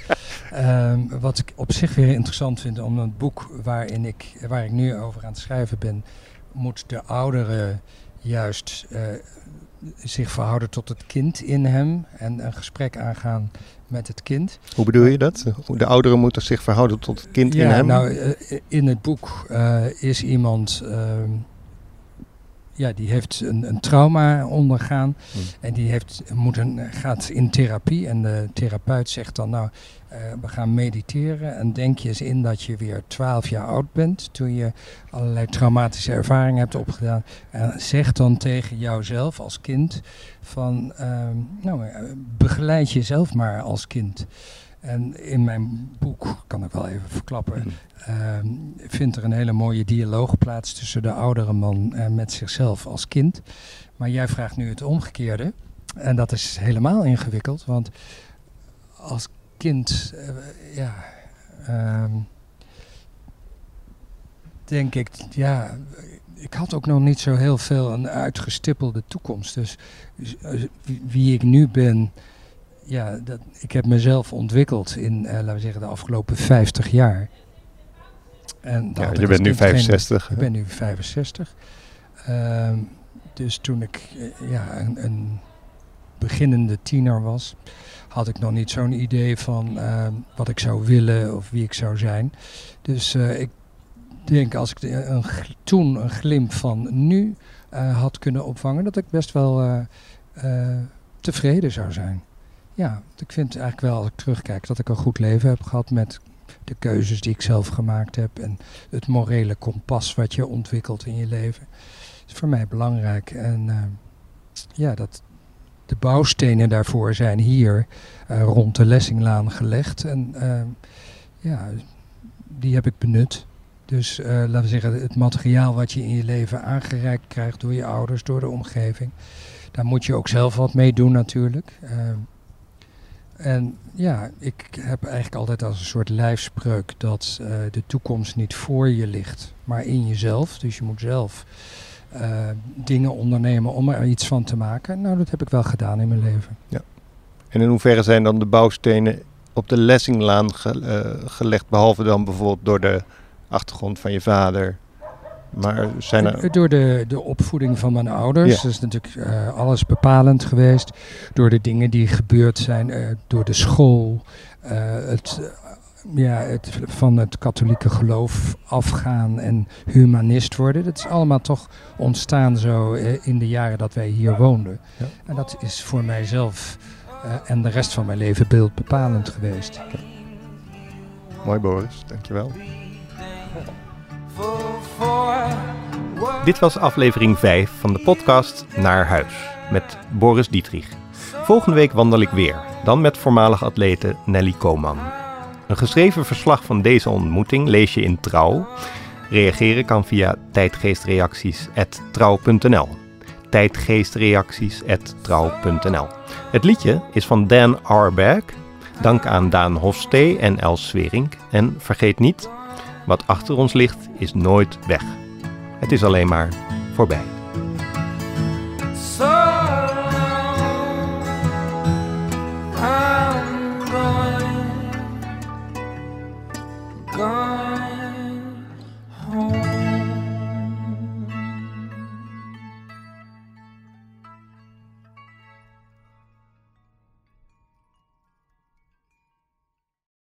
Speaker 2: Ehm, wat ik op zich weer interessant vind, om een boek waarin ik, waar ik nu over aan het schrijven ben, moet de oudere juist eh, zich verhouden tot het kind in hem en een gesprek aangaan met het kind.
Speaker 1: Hoe bedoel je dat? De ouderen moeten zich verhouden tot het kind in
Speaker 2: ja,
Speaker 1: hem?
Speaker 2: Nou, eh, in het boek is iemand. ehm, ja, die heeft een, een trauma ondergaan.
Speaker 1: Hmm.
Speaker 2: En die heeft, moet een, gaat in therapie. En de therapeut zegt dan, nou, eh, we gaan mediteren. En denk je eens in dat je weer 12 jaar oud bent. Toen je allerlei traumatische ervaringen hebt opgedaan. En zeg dan tegen jouzelf als kind van, ehm, nou, eh, begeleid jezelf maar als kind. En in mijn boek, kan ik wel even verklappen,
Speaker 1: Hmm.
Speaker 2: ehm, vindt er een hele mooie dialoog plaats tussen de oudere man eh, met zichzelf als kind. Maar jij vraagt nu het omgekeerde. En dat is helemaal ingewikkeld, want als kind, eh, ja, ehm, denk ik, ja, ik had ook nog niet zo heel veel een uitgestippelde toekomst. Dus eh, wie ik nu ben, ja, dat, ik heb mezelf ontwikkeld in, eh, laten we zeggen, de afgelopen 50 jaar. En
Speaker 1: Ja, je bent nu
Speaker 2: kind geen-
Speaker 1: 65.
Speaker 2: ik ben nu 65. Ehm, dus toen ik eh, ja, een, een beginnende tiener was, had ik nog niet zo'n idee van ehm, wat ik zou willen of wie ik zou zijn. Dus eh, ik denk als ik de- een, gl- toen een glimp van nu had kunnen opvangen, dat ik best wel tevreden zou zijn. Ja, ik vind eigenlijk wel als ik terugkijk dat ik een goed leven heb gehad met de keuzes die ik zelf gemaakt heb en het morele kompas wat je ontwikkelt in je leven. is voor mij belangrijk. En eh, ja, dat de bouwstenen daarvoor zijn hier eh, rond de Lessinglaan gelegd. En eh, ja, die heb ik benut. Dus laten we zeggen, het materiaal wat je in je leven aangereikt krijgt door je ouders, door de omgeving. Daar moet je ook zelf wat mee doen natuurlijk. En ja, ik heb eigenlijk altijd als een soort lijfspreuk dat eh, de toekomst niet voor je ligt, maar in jezelf. Dus je moet zelf eh, dingen ondernemen om er iets van te maken. Nou, dat heb ik wel gedaan in mijn leven.
Speaker 1: En in hoeverre zijn dan de bouwstenen op de Lessinglaan eh, gelegd, behalve dan bijvoorbeeld door de achtergrond van je vader? Maar zijn er...
Speaker 2: Door de, de opvoeding van mijn ouders.
Speaker 1: Ja.
Speaker 2: Dat is natuurlijk eh, alles bepalend geweest. Door de dingen die gebeurd zijn. eh, door de school. eh, het, ja, het van het katholieke geloof afgaan en humanist worden. Dat is allemaal toch ontstaan zo in de jaren dat wij hier woonden.
Speaker 1: Ja.
Speaker 2: En dat is voor mijzelf en de rest van mijn leven beeldbepalend geweest.
Speaker 1: Mooi Boris, dankjewel. Dit was aflevering 5 van de podcast Naar Huis met Boris Dietrich. Volgende week wandel ik weer, dan met voormalig atlete Nelly Koman. Een geschreven verslag van deze ontmoeting lees je in Trouw. Reageren kan via tijdgeestreacties.trouw.nl tijdgeestreacties.trouw.nl Het liedje is van Dan Arberg. Dank aan Daan Hofstee en Els Swerink. En vergeet niet, wat achter ons ligt is nooit weg. Het is alleen maar voorbij.